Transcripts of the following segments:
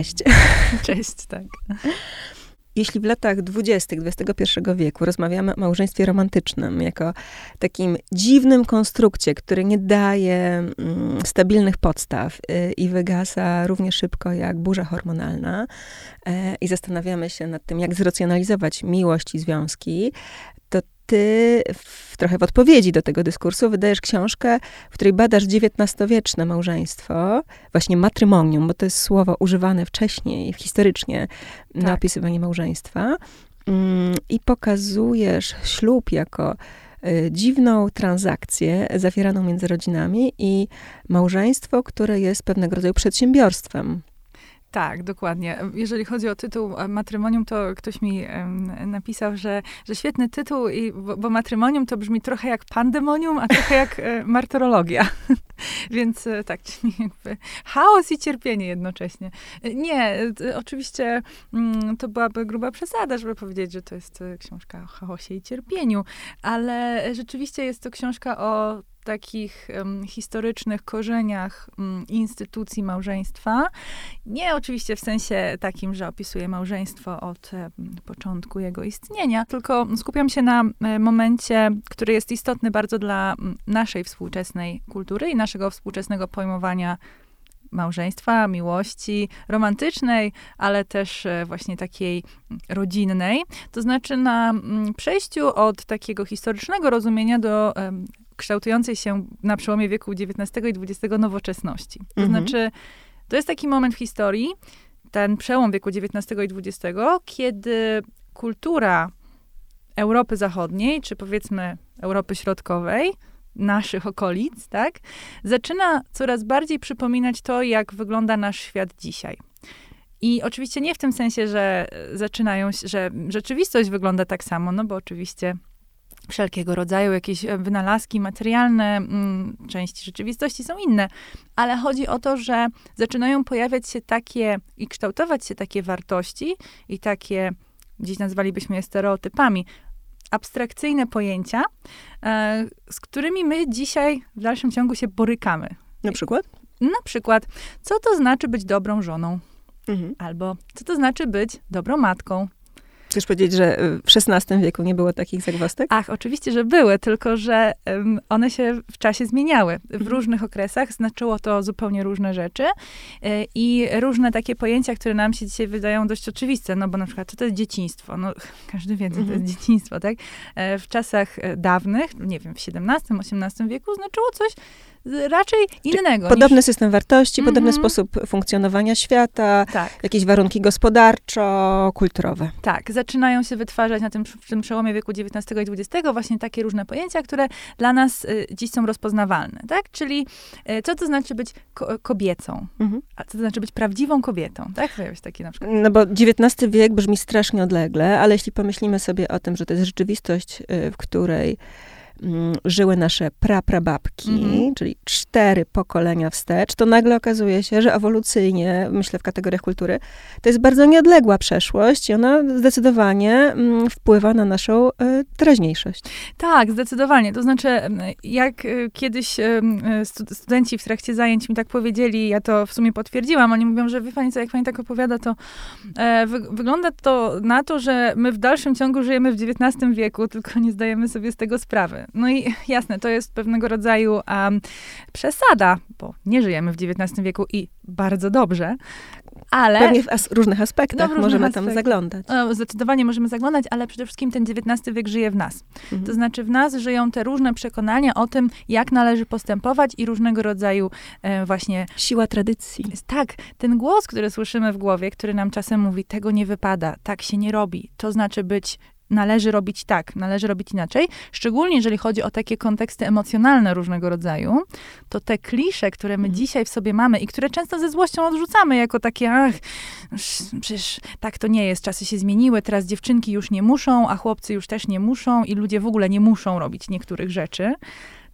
Cześć. Cześć, tak. Jeśli w latach dwudziestych XXI wieku rozmawiamy o małżeństwie romantycznym jako takim dziwnym konstrukcie, który nie daje mm, stabilnych podstaw y, i wygasa równie szybko jak burza hormonalna, y, i zastanawiamy się nad tym, jak zracjonalizować miłość i związki, ty w, trochę w odpowiedzi do tego dyskursu wydajesz książkę, w której badasz XIX-wieczne małżeństwo, właśnie matrymonium, bo to jest słowo używane wcześniej, historycznie, tak. na opisywanie małżeństwa. Mm, I pokazujesz ślub jako y, dziwną transakcję zawieraną między rodzinami i małżeństwo, które jest pewnego rodzaju przedsiębiorstwem. Tak, dokładnie. Jeżeli chodzi o tytuł e, Matrymonium, to ktoś mi napisał, że, że świetny tytuł, i, bo, bo matrymonium to brzmi trochę jak pandemonium, a trochę jak e, martyrologia. Więc e, tak, czyli jakby chaos i cierpienie jednocześnie. E, nie, oczywiście mm, to byłaby gruba przesada, żeby powiedzieć, że to jest książka o chaosie i cierpieniu, ale rzeczywiście jest to książka o takich um, historycznych korzeniach um, instytucji małżeństwa. Nie oczywiście w sensie takim, że opisuje małżeństwo od um, początku jego istnienia, tylko skupiam się na e, momencie, który jest istotny bardzo dla naszej współczesnej kultury i naszego współczesnego pojmowania małżeństwa, miłości romantycznej, ale też e, właśnie takiej rodzinnej. To znaczy na przejściu od takiego historycznego rozumienia do kształtującej się na przełomie wieku XIX i XX nowoczesności. To mhm. znaczy, to jest taki moment w historii, ten przełom wieku XIX i XX, kiedy kultura Europy Zachodniej, czy powiedzmy Europy Środkowej, naszych okolic, tak, zaczyna coraz bardziej przypominać to, jak wygląda nasz świat dzisiaj. I oczywiście nie w tym sensie, że zaczynają, że rzeczywistość wygląda tak samo, no bo oczywiście wszelkiego rodzaju jakieś e, wynalazki materialne, mm, części rzeczywistości są inne, ale chodzi o to, że zaczynają pojawiać się takie i kształtować się takie wartości i takie, dziś nazwalibyśmy je stereotypami, abstrakcyjne pojęcia, e, z którymi my dzisiaj w dalszym ciągu się borykamy. Na przykład? Na przykład, co to znaczy być dobrą żoną? Mhm. Albo co to znaczy być dobrą matką? Chcesz powiedzieć, że w XVI wieku nie było takich zagwozdek? Ach, oczywiście, że były, tylko że um, one się w czasie zmieniały. W mhm. różnych okresach znaczyło to zupełnie różne rzeczy y, i różne takie pojęcia, które nam się dzisiaj wydają dość oczywiste, no bo na przykład, co to jest dzieciństwo? No, każdy wie, co to jest mhm. dzieciństwo, tak? E, w czasach e, dawnych, nie wiem, w XVII, XVIII wieku znaczyło coś raczej innego. Podobny niż... system wartości, mm -hmm. podobny sposób funkcjonowania świata, tak. jakieś warunki gospodarczo-kulturowe. Tak, zaczynają się wytwarzać na tym, w tym przełomie wieku XIX i XX właśnie takie różne pojęcia, które dla nas y, dziś są rozpoznawalne, tak? Czyli y, co to znaczy być ko kobiecą, mm -hmm. a co to znaczy być prawdziwą kobietą, tak? Taki na przykład. No bo XIX wiek brzmi strasznie odlegle, ale jeśli pomyślimy sobie o tym, że to jest rzeczywistość, y, w której żyły nasze praprababki, mm-hmm. czyli cztery pokolenia wstecz, to nagle okazuje się, że ewolucyjnie, myślę w kategoriach kultury, to jest bardzo nieodległa przeszłość i ona zdecydowanie mm, wpływa na naszą y, teraźniejszość. Tak, zdecydowanie. To znaczy, jak y, kiedyś y, studenci w trakcie zajęć mi tak powiedzieli, ja to w sumie potwierdziłam, oni mówią, że wie pani co, jak pani tak opowiada, to e, wy, wygląda to na to, że my w dalszym ciągu żyjemy w XIX wieku, tylko nie zdajemy sobie z tego sprawy. No i jasne, to jest pewnego rodzaju um, przesada, bo nie żyjemy w XIX wieku i bardzo dobrze, ale... Pewnie w as różnych aspektach no, w możemy aspekt. tam zaglądać. No, zdecydowanie możemy zaglądać, ale przede wszystkim ten XIX wiek żyje w nas. Mhm. To znaczy w nas żyją te różne przekonania o tym, jak należy postępować i różnego rodzaju e, właśnie... Siła tradycji. Tak, ten głos, który słyszymy w głowie, który nam czasem mówi, tego nie wypada, tak się nie robi, to znaczy być należy robić tak, należy robić inaczej. Szczególnie jeżeli chodzi o takie konteksty emocjonalne różnego rodzaju, to te klisze, które my mhm. dzisiaj w sobie mamy i które często ze złością odrzucamy jako takie, ach, przecież tak to nie jest, czasy się zmieniły, teraz dziewczynki już nie muszą, a chłopcy już też nie muszą i ludzie w ogóle nie muszą robić niektórych rzeczy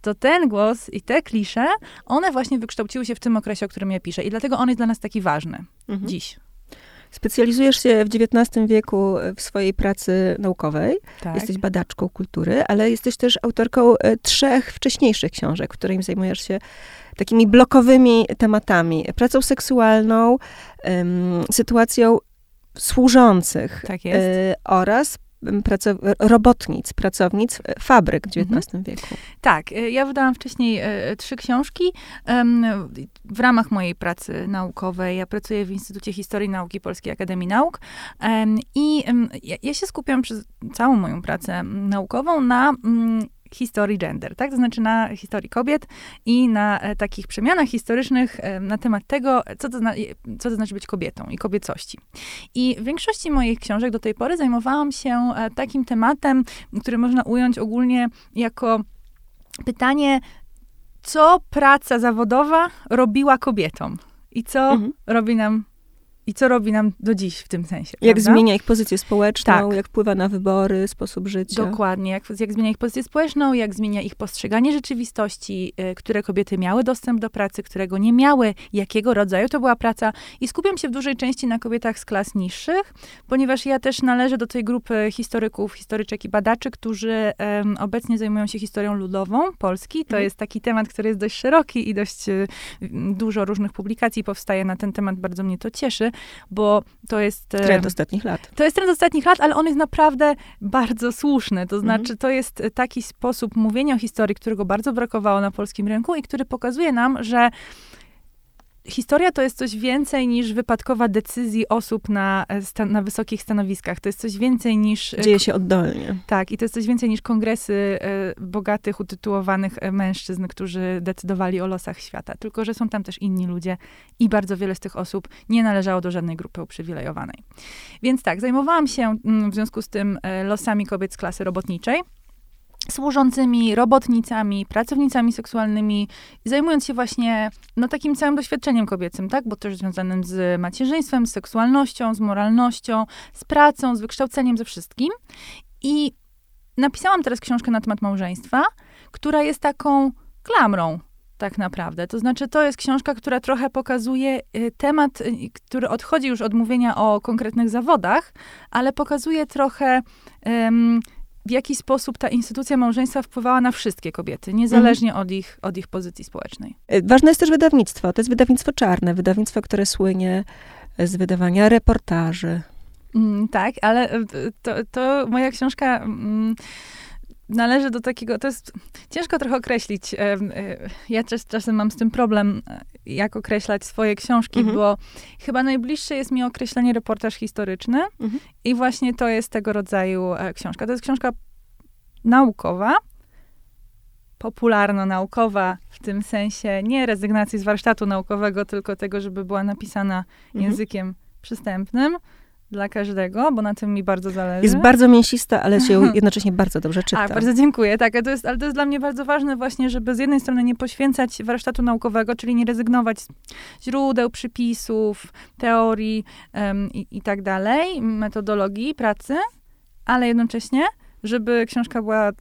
to ten głos i te klisze, one właśnie wykształciły się w tym okresie, o którym ja piszę. I dlatego on jest dla nas taki ważny mhm. dziś. Specjalizujesz się w XIX wieku w swojej pracy naukowej. Tak. Jesteś badaczką kultury, ale jesteś też autorką e, trzech wcześniejszych książek, w których zajmujesz się takimi blokowymi tematami. Pracą seksualną, sytuacją służących Tak e, oraz pracow- robotnic, pracownic e, fabryk w Mhm. XIX wieku. Tak, y, ja wydałam wcześniej y, trzy książki w ramach mojej pracy naukowej. Ja pracuję w Instytucie Historii Nauki Polskiej Akademii Nauk i ja, się skupiam przez całą moją pracę naukową na mm, historii gender, tak? To znaczy na historii kobiet i na e, takich przemianach historycznych e, na temat tego, co to, zna, co to znaczy być kobietą i kobiecości. I w większości moich książek do tej pory zajmowałam się e, takim tematem, który można ująć ogólnie jako pytanie, co praca zawodowa robiła kobietom i co Mhm. robi nam i co robi nam do dziś w tym sensie. Jak prawda? zmienia ich pozycję społeczną, Tak. jak wpływa na wybory, sposób życia. Dokładnie, jak, jak zmienia ich pozycję społeczną, jak zmienia ich postrzeganie rzeczywistości, y, które kobiety miały dostęp do pracy, którego nie miały, jakiego rodzaju to była praca. I skupiam się w dużej części na kobietach z klas niższych, ponieważ ja też należę do tej grupy historyków, historyczek i badaczy, którzy obecnie zajmują się historią ludową Polski. To Mhm. jest taki temat, który jest dość szeroki i dość y, dużo różnych publikacji powstaje na ten temat. Bardzo mnie to cieszy, bo to jest... em, Trend ostatnich lat. to jest trend ostatnich lat, ale on jest naprawdę bardzo słuszny. To Mhm. znaczy, to jest e, taki sposób mówienia o historii, którego bardzo brakowało na polskim rynku i który pokazuje nam, że historia to jest coś więcej niż wypadkowa decyzji osób na, e, na wysokich stanowiskach. To jest coś więcej niż. e, Dzieje się oddolnie. tak, i to jest coś więcej niż kongresy e, bogatych, utytułowanych mężczyzn, którzy decydowali o losach świata. Tylko, że są tam też inni ludzie i bardzo wiele z tych osób nie należało do żadnej grupy uprzywilejowanej. Więc tak, zajmowałam się mm, w związku z tym losami kobiet z klasy robotniczej. Służącymi, robotnicami, pracownicami seksualnymi, zajmując się właśnie no, takim całym doświadczeniem kobiecym, tak? Bo też związanym z macierzyństwem, z seksualnością, z moralnością, z pracą, z wykształceniem, ze wszystkim. I napisałam teraz książkę na temat małżeństwa, która jest taką klamrą tak naprawdę. To znaczy, to jest książka, która trochę pokazuje y, temat, y, który odchodzi już od mówienia o konkretnych zawodach, ale pokazuje trochę, ym, w jaki sposób ta instytucja małżeństwa wpływała na wszystkie kobiety, niezależnie od, ich, od ich pozycji społecznej. E, Ważne jest też wydawnictwo. To jest wydawnictwo czarne, wydawnictwo, które słynie z wydawania reportaży. Mm, tak, ale y, to, to moja książka mm, należy do takiego, to jest ciężko trochę określić. Ja czas, czasem mam z tym problem, jak określać swoje książki, Mhm. bo chyba najbliższe jest mi określenie reportaż historyczny Mhm. i właśnie to jest tego rodzaju e, książka. To jest książka naukowa, popularno-naukowa, w tym sensie nie rezygnacji z warsztatu naukowego, tylko tego, żeby była napisana Mhm. językiem przystępnym dla każdego, bo na tym mi bardzo zależy. Jest bardzo mięsista, ale się jednocześnie bardzo dobrze czyta. A, bardzo dziękuję. Tak, to jest, ale to jest dla mnie bardzo ważne właśnie, żeby z jednej strony nie poświęcać warsztatu naukowego, czyli nie rezygnować z źródeł, przypisów, teorii em, i, i tak dalej, metodologii pracy, ale jednocześnie, żeby książka była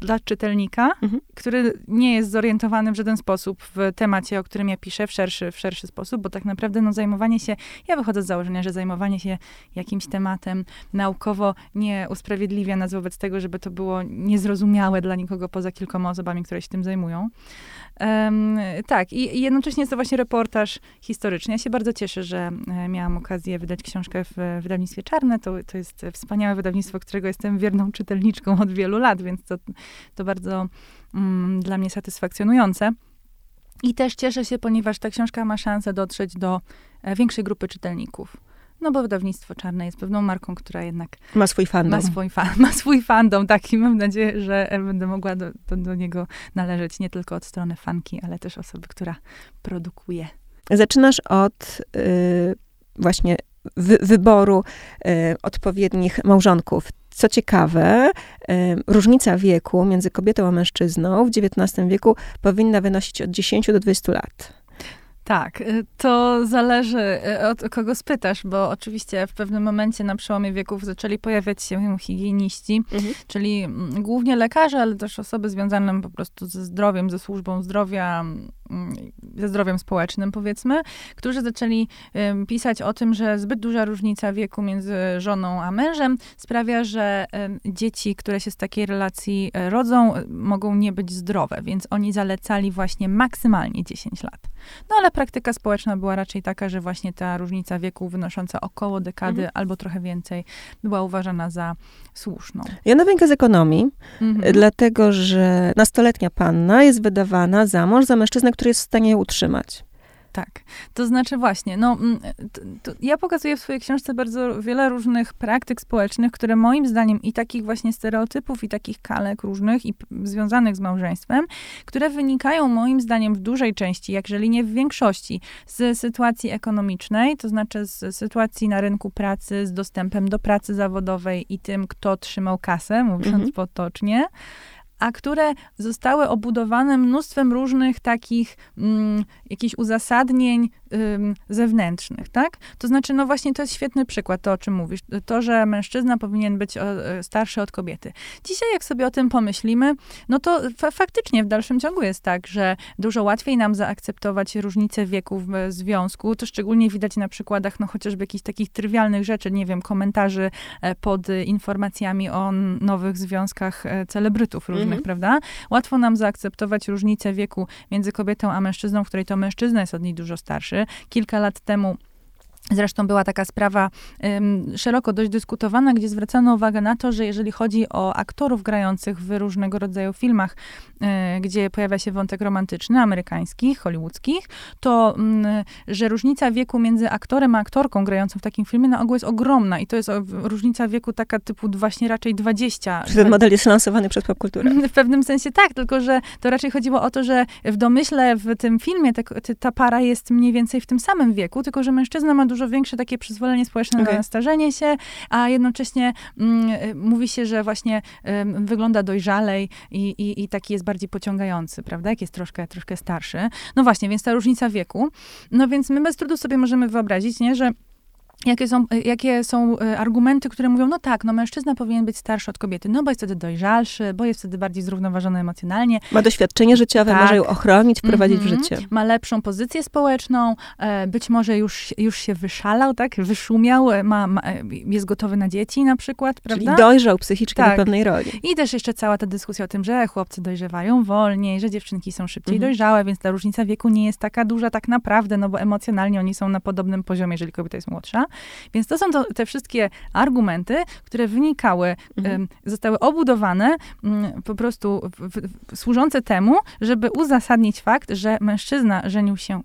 dla czytelnika, Mhm. który nie jest zorientowany w żaden sposób w temacie, o którym ja piszę, w szerszy, w szerszy sposób, bo tak naprawdę no, zajmowanie się, ja wychodzę z założenia, że zajmowanie się jakimś tematem naukowo nie usprawiedliwia nas wobec tego, żeby to było niezrozumiałe dla nikogo poza kilkoma osobami, które się tym zajmują. Em, tak, i, i jednocześnie jest to właśnie reportaż historyczny. Ja się bardzo cieszę, że e, miałam okazję wydać książkę w wydawnictwie Czarne. To, to jest wspaniałe wydawnictwo, którego jestem wierną czytelniczką od wielu lat, więc to, to bardzo mm, dla mnie satysfakcjonujące. I też cieszę się, ponieważ ta książka ma szansę dotrzeć do e, większej grupy czytelników. No bo wydawnictwo Czarne jest pewną marką, która jednak Ma swój fandom. ma swój, fan, ma swój fandom, tak, i mam nadzieję, że będę mogła do, do, do niego należeć nie tylko od strony fanki, ale też osoby, która produkuje. Zaczynasz od y, właśnie wy, wyboru y, odpowiednich małżonków. Co ciekawe, y, różnica wieku między kobietą a mężczyzną w XIX wieku powinna wynosić od 10 do 20 lat. Tak, y, to zależy y, od kogo spytasz, bo oczywiście w pewnym momencie na przełomie wieków zaczęli pojawiać się higieniści, czyli mm, głównie lekarze, ale też osoby związane po prostu ze zdrowiem, ze służbą zdrowia, mm, ze zdrowiem społecznym, powiedzmy, którzy zaczęli pisać o tym, że zbyt duża różnica wieku między żoną a mężem sprawia, że dzieci, które się z takiej relacji e, rodzą, mogą nie być zdrowe, więc oni zalecali właśnie maksymalnie 10 lat. No ale praktyka społeczna była raczej taka, że właśnie ta różnica wieku wynosząca około dekady mhm. albo trochę więcej była uważana za słuszną. Ja na z ekonomii, mhm. dlatego że nastoletnia panna jest wydawana za mąż za mężczyznę, który jest w stanie utrzymać. Tak. To znaczy właśnie, no, mm, to, to ja pokazuję w swojej książce bardzo wiele różnych praktyk społecznych, które moim zdaniem i takich właśnie stereotypów, i takich kalek różnych, i związanych z małżeństwem, które wynikają moim zdaniem w dużej części, jak jeżeli nie w większości, z sytuacji ekonomicznej, to znaczy z sytuacji na rynku pracy, z dostępem do pracy zawodowej i tym, kto trzymał kasę, mówiąc mhm. potocznie a które zostały obudowane mnóstwem różnych takich mm, jakichś uzasadnień ym, zewnętrznych, tak? To znaczy, no właśnie to jest świetny przykład, to o czym mówisz. To, że mężczyzna powinien być o, e, starszy od kobiety. Dzisiaj, jak sobie o tym pomyślimy, no to fa faktycznie w dalszym ciągu jest tak, że dużo łatwiej nam zaakceptować różnice wieku w związku. To szczególnie widać na przykładach, no chociażby jakichś takich trywialnych rzeczy, nie wiem, komentarzy e, pod informacjami o nowych związkach e, celebrytów różnych różnych, mhm. prawda? Łatwo nam zaakceptować różnicę wieku między kobietą a mężczyzną, w której to mężczyzna jest od niej dużo starszy. Kilka lat temu Zresztą była taka sprawa um, szeroko dość dyskutowana, gdzie zwracano uwagę na to, że jeżeli chodzi o aktorów grających w różnego rodzaju filmach, y, gdzie pojawia się wątek romantyczny, amerykańskich, hollywoodzkich, to um, że różnica wieku między aktorem a aktorką grającą w takim filmie na ogół jest ogromna i to jest o, różnica wieku taka typu właśnie raczej 20. Czy ten model jest lansowany przez popkulturę? W pewnym sensie tak, tylko że to raczej chodziło o to, że w domyśle w tym filmie te, ta para jest mniej więcej w tym samym wieku, tylko że mężczyzna ma dużo dużo większe takie przyzwolenie społeczne okay. na starzenie się, a jednocześnie mm, y, mówi się, że właśnie y, wygląda dojrzalej i, i, i taki jest bardziej pociągający, prawda? Jak jest troszkę, troszkę starszy. No właśnie, więc ta różnica wieku. No więc my bez trudu sobie możemy wyobrazić, nie, że Jakie są, jakie są e, argumenty, które mówią, no tak, no mężczyzna powinien być starszy od kobiety, no bo jest wtedy dojrzalszy, bo jest wtedy bardziej zrównoważony emocjonalnie. Ma doświadczenie życiowe, tak. może ją ochronić, wprowadzić mm -hmm. w życie. Ma lepszą pozycję społeczną, e, być może już, już się wyszalał, tak, wyszumiał, e, ma, ma, jest gotowy na dzieci na przykład, prawda? Czyli dojrzał psychicznie tak. do pewnej roli. I też jeszcze cała ta dyskusja o tym, że chłopcy dojrzewają wolniej, że dziewczynki są szybciej mm -hmm. dojrzałe, więc ta różnica wieku nie jest taka duża tak naprawdę, no bo emocjonalnie oni są na podobnym poziomie, jeżeli kobieta jest młodsza. Więc to są to, te wszystkie argumenty, które wynikały, mhm. zostały obudowane mm, po prostu w, w, służące temu, żeby uzasadnić fakt, że mężczyzna żenił się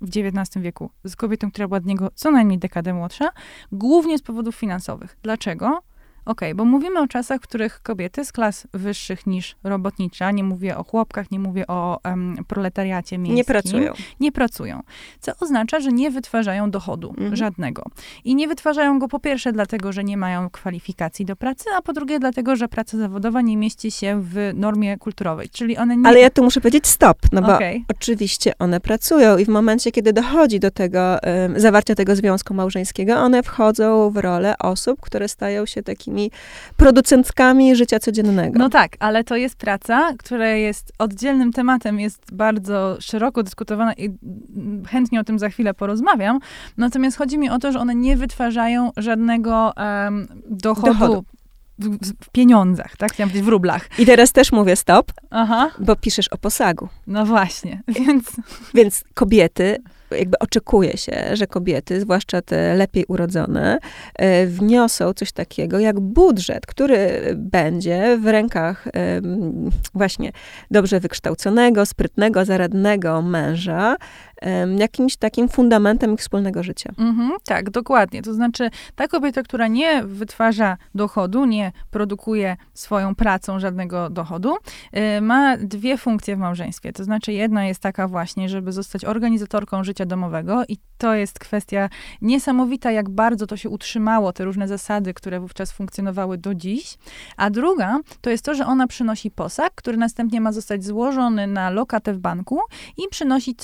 w XIX wieku z kobietą, która była od niego co najmniej dekadę młodsza, głównie z powodów finansowych. Dlaczego? Okej, okay, bo mówimy o czasach, w których kobiety z klas wyższych niż robotnicza, nie mówię o chłopkach, nie mówię o um, proletariacie miejskim. Nie pracują. Nie pracują. Co oznacza, że nie wytwarzają dochodu mhm. żadnego. I nie wytwarzają go po pierwsze dlatego, że nie mają kwalifikacji do pracy, a po drugie dlatego, że praca zawodowa nie mieści się w normie kulturowej. Czyli one nie... Ale ja tu muszę powiedzieć stop, no bo okay. oczywiście one pracują i w momencie, kiedy dochodzi do tego um, zawarcia tego związku małżeńskiego, one wchodzą w rolę osób, które stają się takimi takimi producentkami życia codziennego. No tak, ale to jest praca, która jest oddzielnym tematem, jest bardzo szeroko dyskutowana i chętnie o tym za chwilę porozmawiam. Natomiast chodzi mi o to, że one nie wytwarzają żadnego um, dochodu, dochodu. W, w, pieniądzach, tak? Chciałam powiedzieć w rublach. I teraz też mówię stop, Aha. bo piszesz o posagu. No właśnie, więc... Więc kobiety jakby oczekuje się, że kobiety, zwłaszcza te lepiej urodzone, e, wniosą coś takiego jak budżet, który będzie w rękach właśnie dobrze wykształconego, sprytnego, zaradnego męża, jakimś takim fundamentem ich wspólnego życia. Mhm, tak, dokładnie. To znaczy, ta kobieta, która nie wytwarza dochodu, nie produkuje swoją pracą żadnego dochodu, y, ma dwie funkcje w małżeństwie. To znaczy, jedna jest taka właśnie, żeby zostać organizatorką życia domowego i to jest kwestia niesamowita, jak bardzo to się utrzymało, te różne zasady, które wówczas funkcjonowały do dziś. A druga, to jest to, że ona przynosi posag, który następnie ma zostać złożony na lokatę w banku i przynosić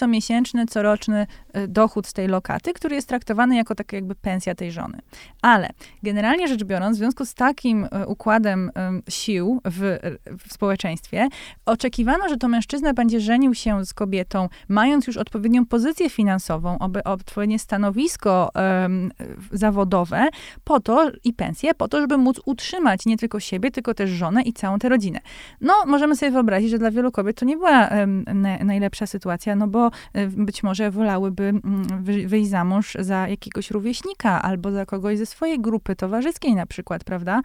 coroczny e, dochód z tej lokaty, który jest traktowany jako taka jakby pensja tej żony. Ale generalnie rzecz biorąc, w związku z takim e, układem sił w, w społeczeństwie, oczekiwano, że to mężczyzna będzie żenił się z kobietą, mając już odpowiednią pozycję finansową, odpowiednie stanowisko um, zawodowe, po to i pensję, po to, żeby móc utrzymać nie tylko siebie, tylko też żonę i całą tę rodzinę. No, możemy sobie wyobrazić, że dla wielu kobiet to nie była um, najlepsza sytuacja, no bo um, być może wolałyby mm, wyjść za mąż za jakiegoś rówieśnika albo za kogoś ze swojej grupy towarzyskiej na przykład, prawda?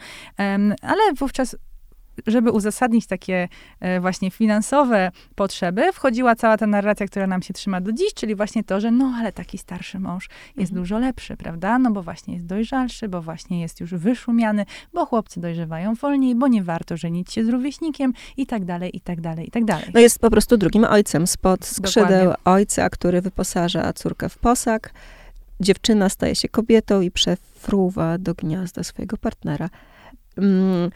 ale wówczas żeby uzasadnić takie e, właśnie finansowe potrzeby, wchodziła cała ta narracja, która nam się trzyma do dziś, czyli właśnie to, że no, ale taki starszy mąż jest mhm. dużo lepszy, prawda? No bo właśnie jest dojrzalszy, bo właśnie jest już wyszumiany, bo chłopcy dojrzewają wolniej, bo nie warto żenić się z rówieśnikiem i tak dalej, i tak dalej, i tak dalej. No jest po prostu drugim ojcem spod skrzydeł Dokładnie. ojca, który wyposaża córkę w posag. Dziewczyna staje się kobietą i przefruwa do gniazda swojego partnera. Mm,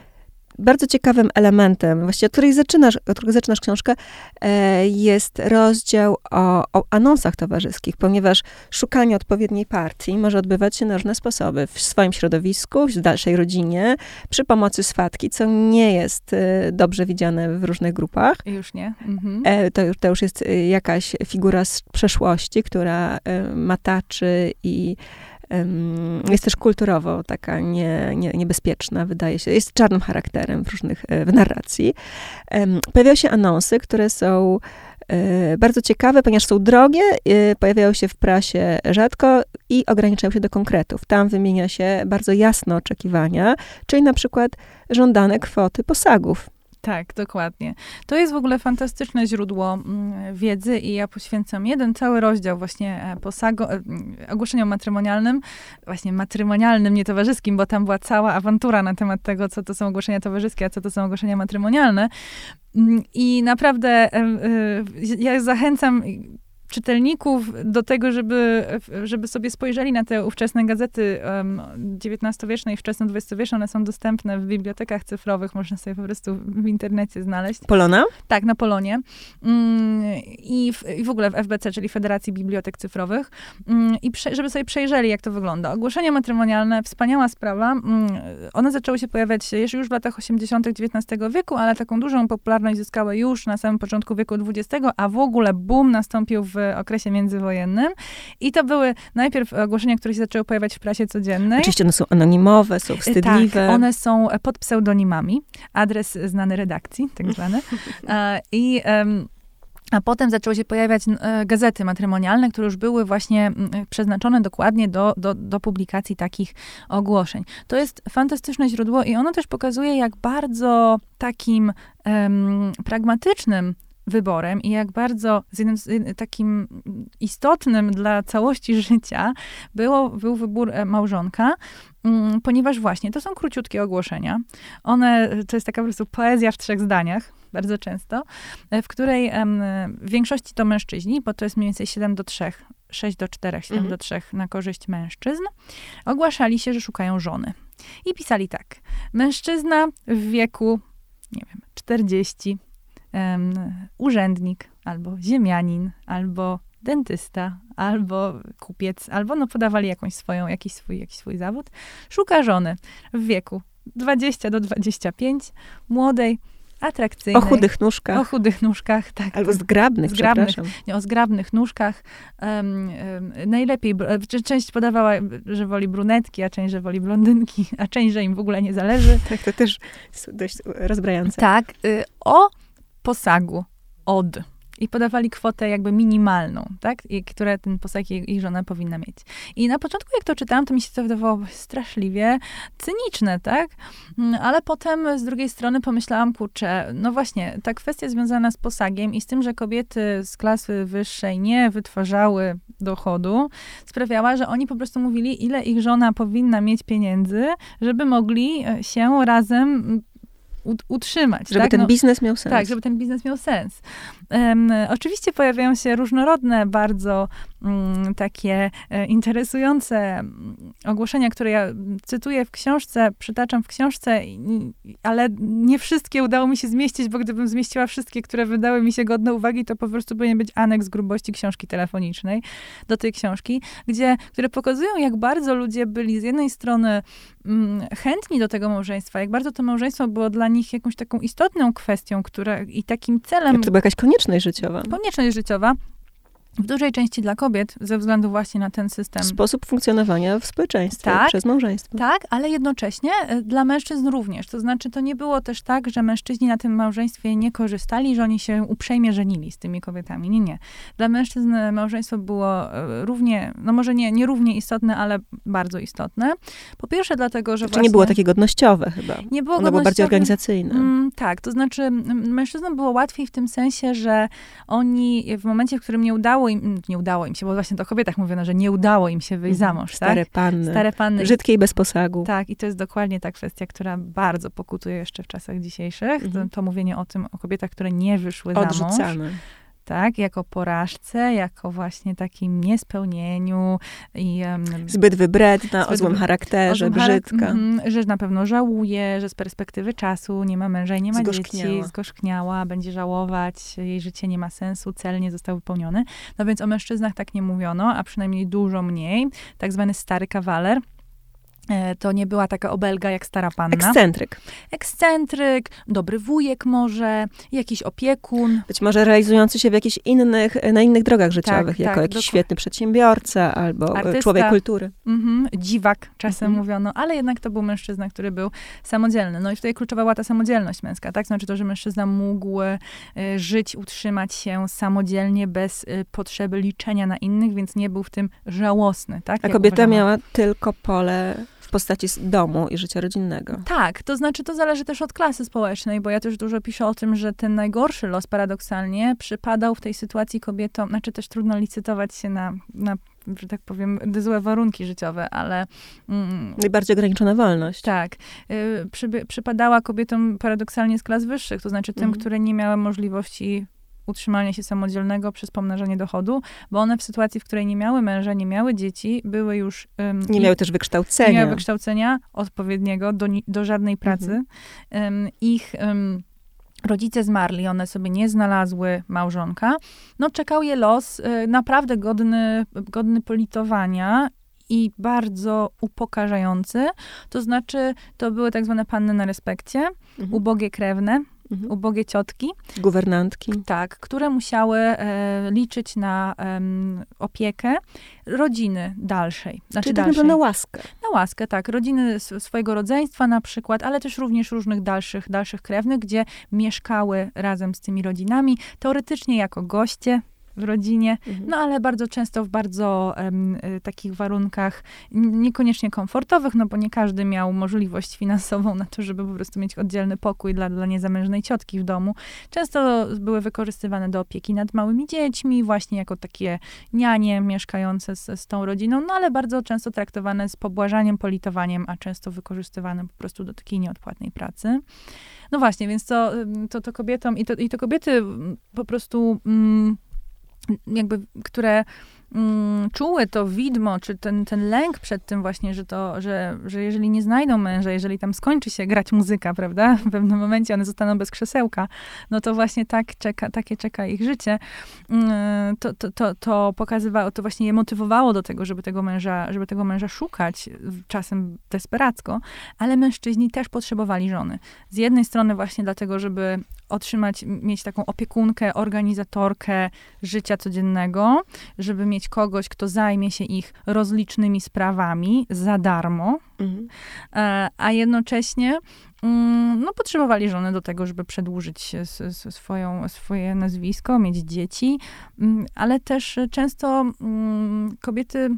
bardzo ciekawym elementem, właściwie od której zaczynasz, od którego zaczynasz książkę, e, jest rozdział o, o anonsach towarzyskich, ponieważ szukanie odpowiedniej partii może odbywać się na różne sposoby. W swoim środowisku, w dalszej rodzinie, przy pomocy swatki, co nie jest e, dobrze widziane w różnych grupach. Już nie. Mhm. E, to, to już jest jakaś figura z przeszłości, która mataczy i jest też kulturowo taka nie, nie, niebezpieczna, wydaje się. Jest czarnym charakterem w różnych, e, w narracji. Pojawiają się anonsy, które są e, bardzo ciekawe, ponieważ są drogie, e, pojawiają się w prasie rzadko i ograniczają się do konkretów. Tam wymienia się bardzo jasno oczekiwania, czyli na przykład żądane kwoty posagów. Tak, dokładnie. To jest w ogóle fantastyczne źródło mm, wiedzy i ja poświęcam jeden cały rozdział właśnie e, posago, e, ogłoszeniom matrymonialnym, właśnie matrymonialnym, nie towarzyskim, bo tam była cała awantura na temat tego, co to są ogłoszenia towarzyskie, a co to są ogłoszenia matrymonialne. Mm, I naprawdę e, ja zachęcam czytelników do tego, żeby, żeby sobie spojrzeli na te ówczesne gazety um, XIX-wieczne i wczesne XX-wieczne. One są dostępne w bibliotekach cyfrowych, można sobie po prostu w internecie znaleźć. Polona? Tak, na Polonie. Mm, i, w, i, w, ogóle w FBC, czyli Federacji Bibliotek Cyfrowych. Mm, I prze, żeby sobie przejrzeli, jak to wygląda. Ogłoszenia matrymonialne, wspaniała sprawa. Mm, one zaczęły się pojawiać jeszcze już w latach 80. XIX wieku, ale taką dużą popularność zyskały już na samym początku wieku XX, a w ogóle boom nastąpił w okresie międzywojennym. I to były najpierw ogłoszenia, które się zaczęły pojawiać w prasie codziennej. Oczywiście one są anonimowe, są wstydliwe. Tak, one są pod pseudonimami. Adres znany redakcji, tak zwany. I um, a potem zaczęły się pojawiać e, gazety matrymonialne, które już były właśnie przeznaczone dokładnie do, do, do publikacji takich ogłoszeń. To jest fantastyczne źródło i ono też pokazuje, jak bardzo takim pragmatycznym wyborem i jak bardzo z jednym, z takim istotnym dla całości życia było, był wybór e, małżonka, mm, ponieważ właśnie to są króciutkie ogłoszenia. One, to jest taka po prostu poezja w trzech zdaniach, bardzo często, e, w której w większości to mężczyźni, bo to jest mniej więcej 7 do 3, 6 do 4, 7 mhm. do 3 na korzyść mężczyzn, ogłaszali się, że szukają żony. I pisali tak. Mężczyzna w wieku, nie wiem, 40, um, urzędnik, albo ziemianin, albo dentysta, albo kupiec, albo no podawali jakąś swoją, jakiś swój, jakiś swój zawód, szuka żony w wieku 20 do 25, młodej, atrakcyjnej. O chudych nóżkach. O chudych nóżkach, tak. Albo zgrabnych, zgrabnych nie, o zgrabnych nóżkach. Um, um, najlepiej, część podawała, że woli brunetki, a część, że woli blondynki, a część, że im w ogóle nie zależy. Tak, to też dość rozbrajające. Tak. Y, o posagu od. I podawali kwotę jakby minimalną, tak? I, które ten posag jej, jej żona powinna mieć. I na początku, jak to czytałam, to mi się to wydawało straszliwie cyniczne, tak? Mm, ale potem z drugiej strony pomyślałam, kurczę, no właśnie, ta kwestia związana z posagiem i z tym, że kobiety z klasy wyższej nie wytwarzały dochodu, sprawiała, że oni po prostu mówili, ile ich żona powinna mieć pieniędzy, żeby mogli e, się razem utrzymać. Żeby tak? ten no, biznes miał sens. Tak, żeby ten biznes miał sens. Um, oczywiście pojawiają się różnorodne, bardzo um, takie e, interesujące mm, ogłoszenia, które ja cytuję w książce, przytaczam w książce, ale nie wszystkie udało mi się zmieścić, bo gdybym zmieściła wszystkie, które wydały mi się godne uwagi, to po prostu powinien być aneks grubości książki telefonicznej do tej książki, gdzie, które pokazują, jak bardzo ludzie byli z jednej strony mm, chętni do tego małżeństwa, jak bardzo to małżeństwo było dla nich jakąś taką istotną kwestią, która i takim celem. To była jakaś konieczność życiowa. Konieczność życiowa, w dużej części dla kobiet, ze względu właśnie na ten system. Sposób funkcjonowania w społeczeństwie tak, przez małżeństwo. Tak, ale jednocześnie e, dla mężczyzn również. To znaczy, to nie było też tak, że mężczyźni na tym małżeństwie nie korzystali, że oni się uprzejmie żenili z tymi kobietami. Nie, nie. Dla mężczyzn małżeństwo było e, równie, no może nie, nie równie istotne, ale bardzo istotne. Po pierwsze dlatego, że znaczy, właśnie... nie było takie godnościowe chyba. Nie było Ono było bardziej organizacyjne. Mm, tak, to znaczy mężczyznom było łatwiej w tym sensie, że oni w momencie, w którym nie udało udało im, nie udało im się, bo właśnie to o kobietach mówiono, że nie udało im się wyjść mhm. za mąż, Stare tak? panny. Stare panny. Brzydkie i bez posagu. Tak, i to jest dokładnie ta kwestia, która bardzo pokutuje jeszcze w czasach dzisiejszych. Mhm. To, to, mówienie o tym, o kobietach, które nie wyszły Odrzucane. za mąż tak? Jako porażce, jako właśnie takim niespełnieniu i... Um, zbyt wybredna, zbyt o złym charakterze, o złym brzydka. mm, że na pewno żałuje, że z perspektywy czasu nie ma męża i nie ma zgorzkniała. dzieci, zgorzkniała, będzie żałować, jej życie nie ma sensu, cel nie został wypełniony. No więc o mężczyznach tak nie mówiono, a przynajmniej dużo mniej. Tak zwany stary kawaler, to nie była taka obelga jak stara panna. Ekscentryk. Ekscentryk, dobry wujek może, jakiś opiekun. Być może realizujący się w jakichś innych, na innych drogach życiowych, tak, jako tak, jakiś świetny przedsiębiorca albo Artysta, człowiek kultury. Mhm, dziwak czasem mhm. mówiono, ale jednak to był mężczyzna, który był samodzielny. No i tutaj kluczowa była ta samodzielność męska, tak? Znaczy to, że mężczyzna mógł żyć, utrzymać się samodzielnie, bez potrzeby liczenia na innych, więc nie był w tym żałosny, tak? A kobieta miała tylko pole postaci domu i życia rodzinnego. Tak, to znaczy to zależy też od klasy społecznej, bo ja też dużo piszę o tym, że ten najgorszy los paradoksalnie przypadał w tej sytuacji kobietom, znaczy też trudno licytować się na, na że tak powiem, złe warunki życiowe, ale... Mm, Najbardziej ograniczona wolność. Tak. Y, przy, przypadała kobietom paradoksalnie z klas wyższych, to znaczy tym, mm. które nie miały możliwości utrzymania się samodzielnego przez pomnażanie dochodu, bo one w sytuacji, w której nie miały męża, nie miały dzieci, były już... Um, nie miały też wykształcenia. Nie miały wykształcenia odpowiedniego do, do żadnej pracy. Mhm. Um, ich... Um, rodzice zmarli, one sobie nie znalazły małżonka. No, czekał je los y, naprawdę godny, godny politowania i bardzo upokarzający. To znaczy, to były tak zwane panny na respekcie, mhm. ubogie krewne, mhm. ubogie ciotki. Guwernantki. Tak, które musiały e, liczyć na e, opiekę rodziny dalszej. Znaczy Czyli tak dalszej. na łaskę. Na łaskę, tak. Rodziny swojego rodzeństwa na przykład, ale też również różnych dalszych, dalszych krewnych, gdzie mieszkały razem z tymi rodzinami, teoretycznie jako goście w rodzinie, mhm. no ale bardzo często w bardzo um, takich warunkach niekoniecznie komfortowych, no bo nie każdy miał możliwość finansową na to, żeby po prostu mieć oddzielny pokój dla, dla niezamężnej ciotki w domu. Często były wykorzystywane do opieki nad małymi dziećmi, właśnie jako takie nianie mieszkające z, z tą rodziną, no ale bardzo często traktowane z pobłażaniem, politowaniem, a często wykorzystywane po prostu do takiej nieodpłatnej pracy. No właśnie, więc to, to, to kobietom i to, i to kobiety po prostu... Mm, jakby, które mm, czuły to widmo, czy ten, ten lęk przed tym właśnie, że to, że, że jeżeli nie znajdą męża, jeżeli tam skończy się grać muzyka, prawda, w pewnym momencie one zostaną bez krzesełka, no to właśnie tak czeka, takie czeka ich życie, mm, to, to, to, to pokazywało, to właśnie je motywowało do tego, żeby tego męża, żeby tego męża szukać, czasem desperacko, ale mężczyźni też potrzebowali żony. Z jednej strony właśnie dlatego, żeby otrzymać, mieć taką opiekunkę, organizatorkę życia codziennego, żeby mieć kogoś, kto zajmie się ich rozlicznymi sprawami za darmo, mhm. E, a jednocześnie mm, no, potrzebowali żony do tego, żeby przedłużyć swoją, swoje nazwisko, mieć dzieci, mm, ale też często mm, kobiety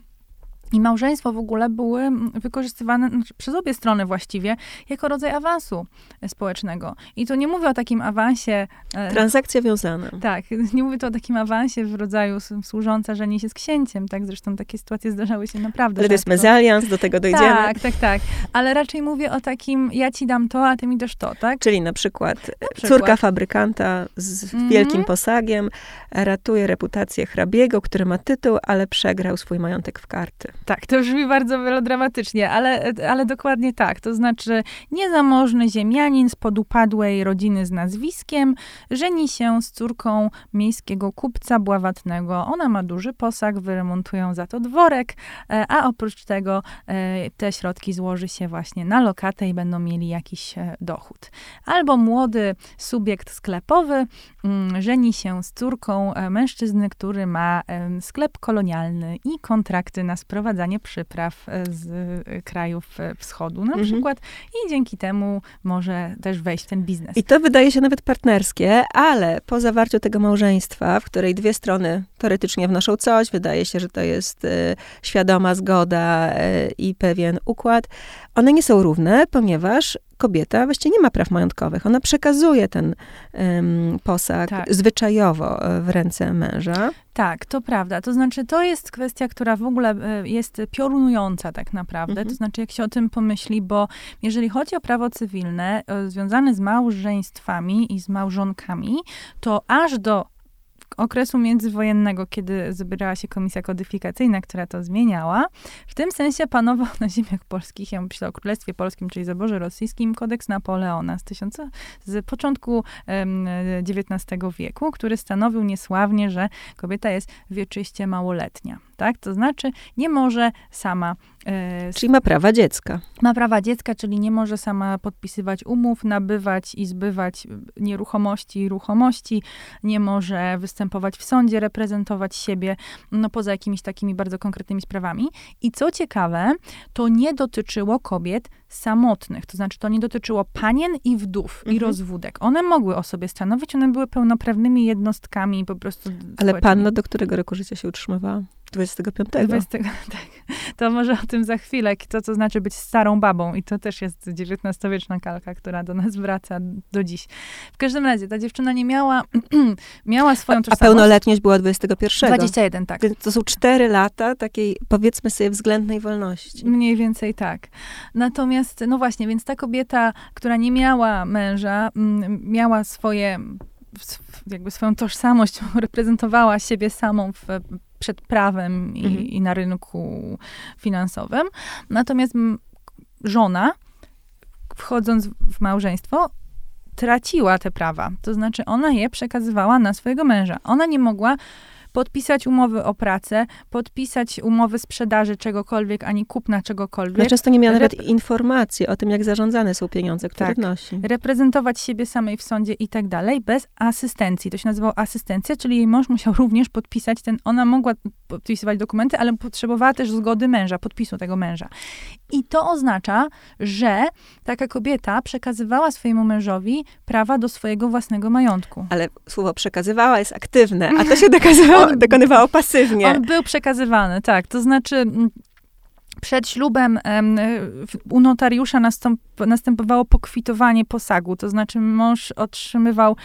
I małżeństwo w ogóle były wykorzystywane znaczy przez obie strony właściwie jako rodzaj awansu społecznego. I to nie mówię o takim awansie. E, Transakcja wiązana. Tak, nie mówię to o takim awansie w rodzaju służąca żeni się z księciem, tak? Zresztą takie sytuacje zdarzały się naprawdę. Ale to jest mezalians, do tego dojdziemy. Tak, tak, tak. Ale raczej mówię o takim, ja ci dam to, a ty mi dasz to, tak? Czyli na przykład, na przykład. córka fabrykanta z -hmm. wielkim posagiem ratuje reputację hrabiego, który ma tytuł, ale przegrał swój majątek w karty. Tak, to brzmi bardzo melodramatycznie, ale, ale dokładnie tak. To znaczy, niezamożny ziemianin z podupadłej rodziny z nazwiskiem żeni się z córką miejskiego kupca bławatnego. Ona ma duży posag, wyremontują za to dworek, e, a oprócz tego e, te środki złoży się właśnie na lokatę i będą mieli jakiś e, dochód. Albo młody subiekt sklepowy mm, żeni się z córką mężczyzny, który ma sklep kolonialny i kontrakty na sprowadzanie przypraw e, z e, krajów e, wschodu na mhm. przykład i dzięki temu może też wejść w ten biznes. I to wydaje się nawet partnerskie, ale po zawarciu tego małżeństwa, w której dwie strony teoretycznie wnoszą coś, wydaje się, że to jest y, świadoma zgoda y, i pewien układ, one nie są równe, ponieważ kobieta właściwie nie ma praw majątkowych. Ona przekazuje ten um, posag tak. zwyczajowo e, w ręce męża. Tak, to prawda. To znaczy, to jest kwestia, która w ogóle e, jest piorunująca tak naprawdę. Mhm. To znaczy, jak się o tym pomyśli, bo jeżeli chodzi o prawo cywilne e, związane z małżeństwami i z małżonkami, to aż do okresu międzywojennego, kiedy zbierała się komisja kodyfikacyjna, która to zmieniała, w tym sensie panował na ziemiach polskich, ja myślę o Królestwie Polskim, czyli zaborze rosyjskim, kodeks Napoleona z, tysiąca, z początku um, XIX wieku, który stanowił niesławnie, że kobieta jest wieczyście małoletnia tak? To znaczy nie może sama. E, czyli ma prawa dziecka. Ma prawa dziecka, czyli nie może sama podpisywać umów, nabywać i zbywać nieruchomości i ruchomości, nie może występować w sądzie, reprezentować siebie, no poza jakimiś takimi bardzo konkretnymi sprawami. I co ciekawe, to nie dotyczyło kobiet samotnych, to znaczy to nie dotyczyło panien i wdów mhm. i rozwódek. One mogły o sobie stanowić, one były pełnoprawnymi jednostkami po prostu. Ale panna do którego roku życia się utrzymywała? 25. 20, tak. To może o tym za chwilę, to co znaczy być starą babą. I to też jest XIX-wieczna kalka, która do nas wraca do dziś. W każdym razie, ta dziewczyna nie miała, miała swoją tożsamość. A pełnoletność była 21. 21, tak. Więc to są cztery lata takiej, powiedzmy sobie, względnej wolności. Mniej więcej tak. Natomiast, no właśnie, więc ta kobieta, która nie miała męża, miała swoje jakby swoją tożsamość, reprezentowała siebie samą w przed prawem i, mhm. i na rynku finansowym. Natomiast żona, wchodząc w małżeństwo, traciła te prawa. To znaczy, ona je przekazywała na swojego męża. Ona nie mogła podpisać umowy o pracę, podpisać umowy sprzedaży czegokolwiek, ani kupna czegokolwiek. No często nie miała nawet informacji o tym, jak zarządzane są pieniądze, które tak. wnosi. Reprezentować siebie samej w sądzie i tak dalej, bez asystencji. To się nazywało asystencja, czyli jej mąż musiał również podpisać ten, ona mogła podpisywać dokumenty, ale potrzebowała też zgody męża, podpisu tego męża. I to oznacza, że taka kobieta przekazywała swojemu mężowi prawa do swojego własnego majątku. Ale słowo przekazywała jest aktywne, a to się dokazywało, dokonywało pasywnie. On był przekazywany, tak. To znaczy przed ślubem u notariusza nastąp, następowało pokwitowanie posagu, to znaczy mąż otrzymywał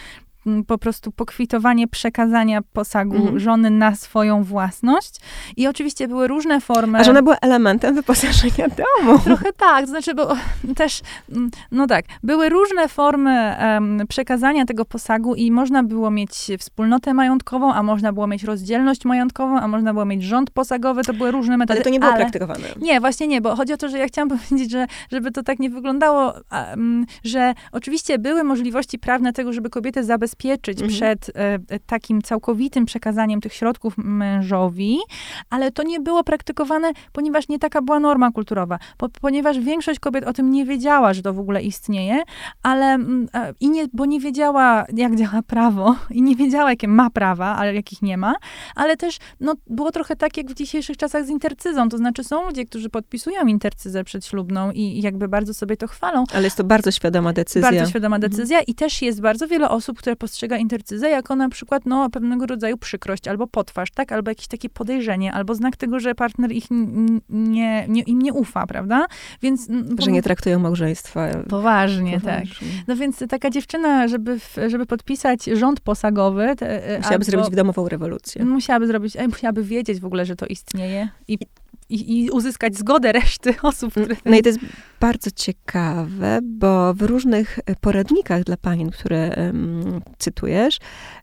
po prostu pokwitowanie przekazania posagu mhm. żony na swoją własność. I oczywiście były różne formy. A żona była elementem wyposażenia domu. Trochę tak, to znaczy, bo też, no tak, były różne formy um, przekazania tego posagu i można było mieć wspólnotę majątkową, a można było mieć rozdzielność majątkową, a można było mieć rząd posagowy, to były różne metody. Ale to nie było ale, praktykowane. Nie, właśnie nie, bo chodzi o to, że ja chciałam powiedzieć, że żeby to tak nie wyglądało, że oczywiście były możliwości prawne tego, żeby kobietę zabezpieczyć zabezpieczyć mhm. przed e, takim całkowitym przekazaniem tych środków mężowi, ale to nie było praktykowane, ponieważ nie taka była norma kulturowa, po, ponieważ większość kobiet o tym nie wiedziała, że to w ogóle istnieje, ale mm, i nie, bo nie wiedziała, jak działa prawo i nie wiedziała, jakie ma prawa, ale jakich nie ma, ale też no, było trochę tak, jak w dzisiejszych czasach z intercyzą, to znaczy są ludzie, którzy podpisują intercyzę przedślubną i, i jakby bardzo sobie to chwalą. Ale jest to bardzo świadoma decyzja. Bardzo świadoma mhm. decyzja mhm. i też jest bardzo wiele osób, które postrzega intercyzę jako na przykład no, pewnego rodzaju przykrość albo potwarz, tak? Albo jakieś takie podejrzenie, albo znak tego, że partner ich nie, nie, im nie ufa, prawda? Więc... Że nie traktują małżeństwa. Poważnie, tak. No więc taka dziewczyna, żeby, żeby podpisać rząd posagowy... Te, e, musiałaby albo, zrobić domową rewolucję. Musiałaby zrobić, musiałaby wiedzieć w ogóle, że to istnieje i i, i, uzyskać zgodę reszty osób, które... No i to jest bardzo ciekawe, bo w różnych poradnikach dla pań, które um, cytujesz,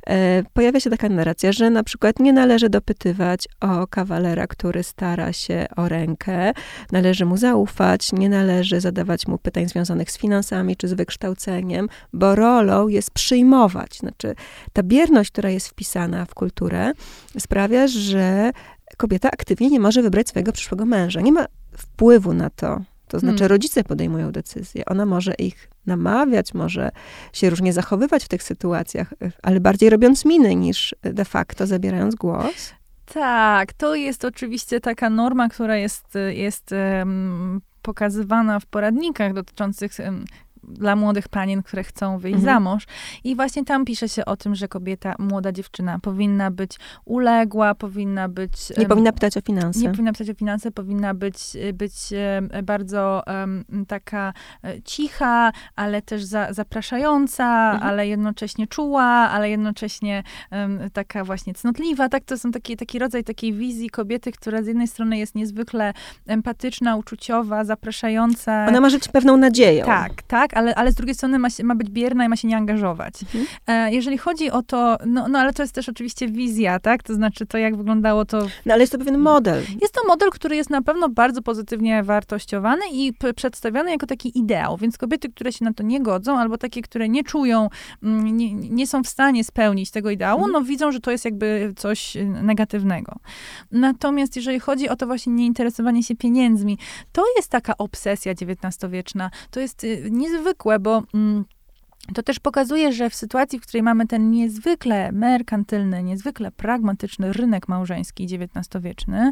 e, pojawia się taka narracja, że na przykład nie należy dopytywać o kawalera, który stara się o rękę, należy mu zaufać, nie należy zadawać mu pytań związanych z finansami czy z wykształceniem, bo rolą jest przyjmować. Znaczy, ta bierność, która jest wpisana w kulturę, sprawia, że kobieta aktywnie nie może wybrać swojego przyszłego męża. Nie ma wpływu na to. To znaczy, hmm. rodzice podejmują decyzje. Ona może ich namawiać, może się różnie zachowywać w tych sytuacjach, ale bardziej robiąc miny niż de facto zabierając głos. Tak, to jest oczywiście taka norma, która jest, jest um, pokazywana w poradnikach dotyczących um, dla młodych panien, które chcą wyjść mhm. za mąż. I właśnie tam pisze się o tym, że kobieta, młoda dziewczyna powinna być uległa, powinna być... Nie um, powinna pytać o finanse. Nie powinna pytać o finanse, powinna być, być um, bardzo um, taka e, cicha, ale też za, zapraszająca, mhm. ale jednocześnie czuła, ale jednocześnie taka właśnie cnotliwa. Tak, to są taki, taki rodzaj takiej wizji kobiety, która z jednej strony jest niezwykle empatyczna, uczuciowa, zapraszająca. Ona ma żyć pewną nadzieją. Tak, tak, ale, ale z drugiej strony ma, się, ma być bierna i ma się nie angażować. Mhm. E, jeżeli chodzi o to, no, no ale to jest też oczywiście wizja, tak? To znaczy to, jak wyglądało to... No ale jest to pewien model. Jest to model, który jest na pewno bardzo pozytywnie wartościowany i przedstawiony jako taki ideał, więc kobiety, które się na to nie godzą, albo takie, które nie czują, mm, nie, nie są w stanie spełnić tego ideału, mhm. no widzą, że to jest jakby coś negatywnego. Natomiast jeżeli chodzi o to właśnie nieinteresowanie się pieniędzmi, to jest taka obsesja XIX-wieczna. To jest y, niezwykle niezwykłe, bo mm, to też pokazuje, że w sytuacji, w której mamy ten niezwykle merkantylny, niezwykle pragmatyczny rynek małżeński XIX-wieczny,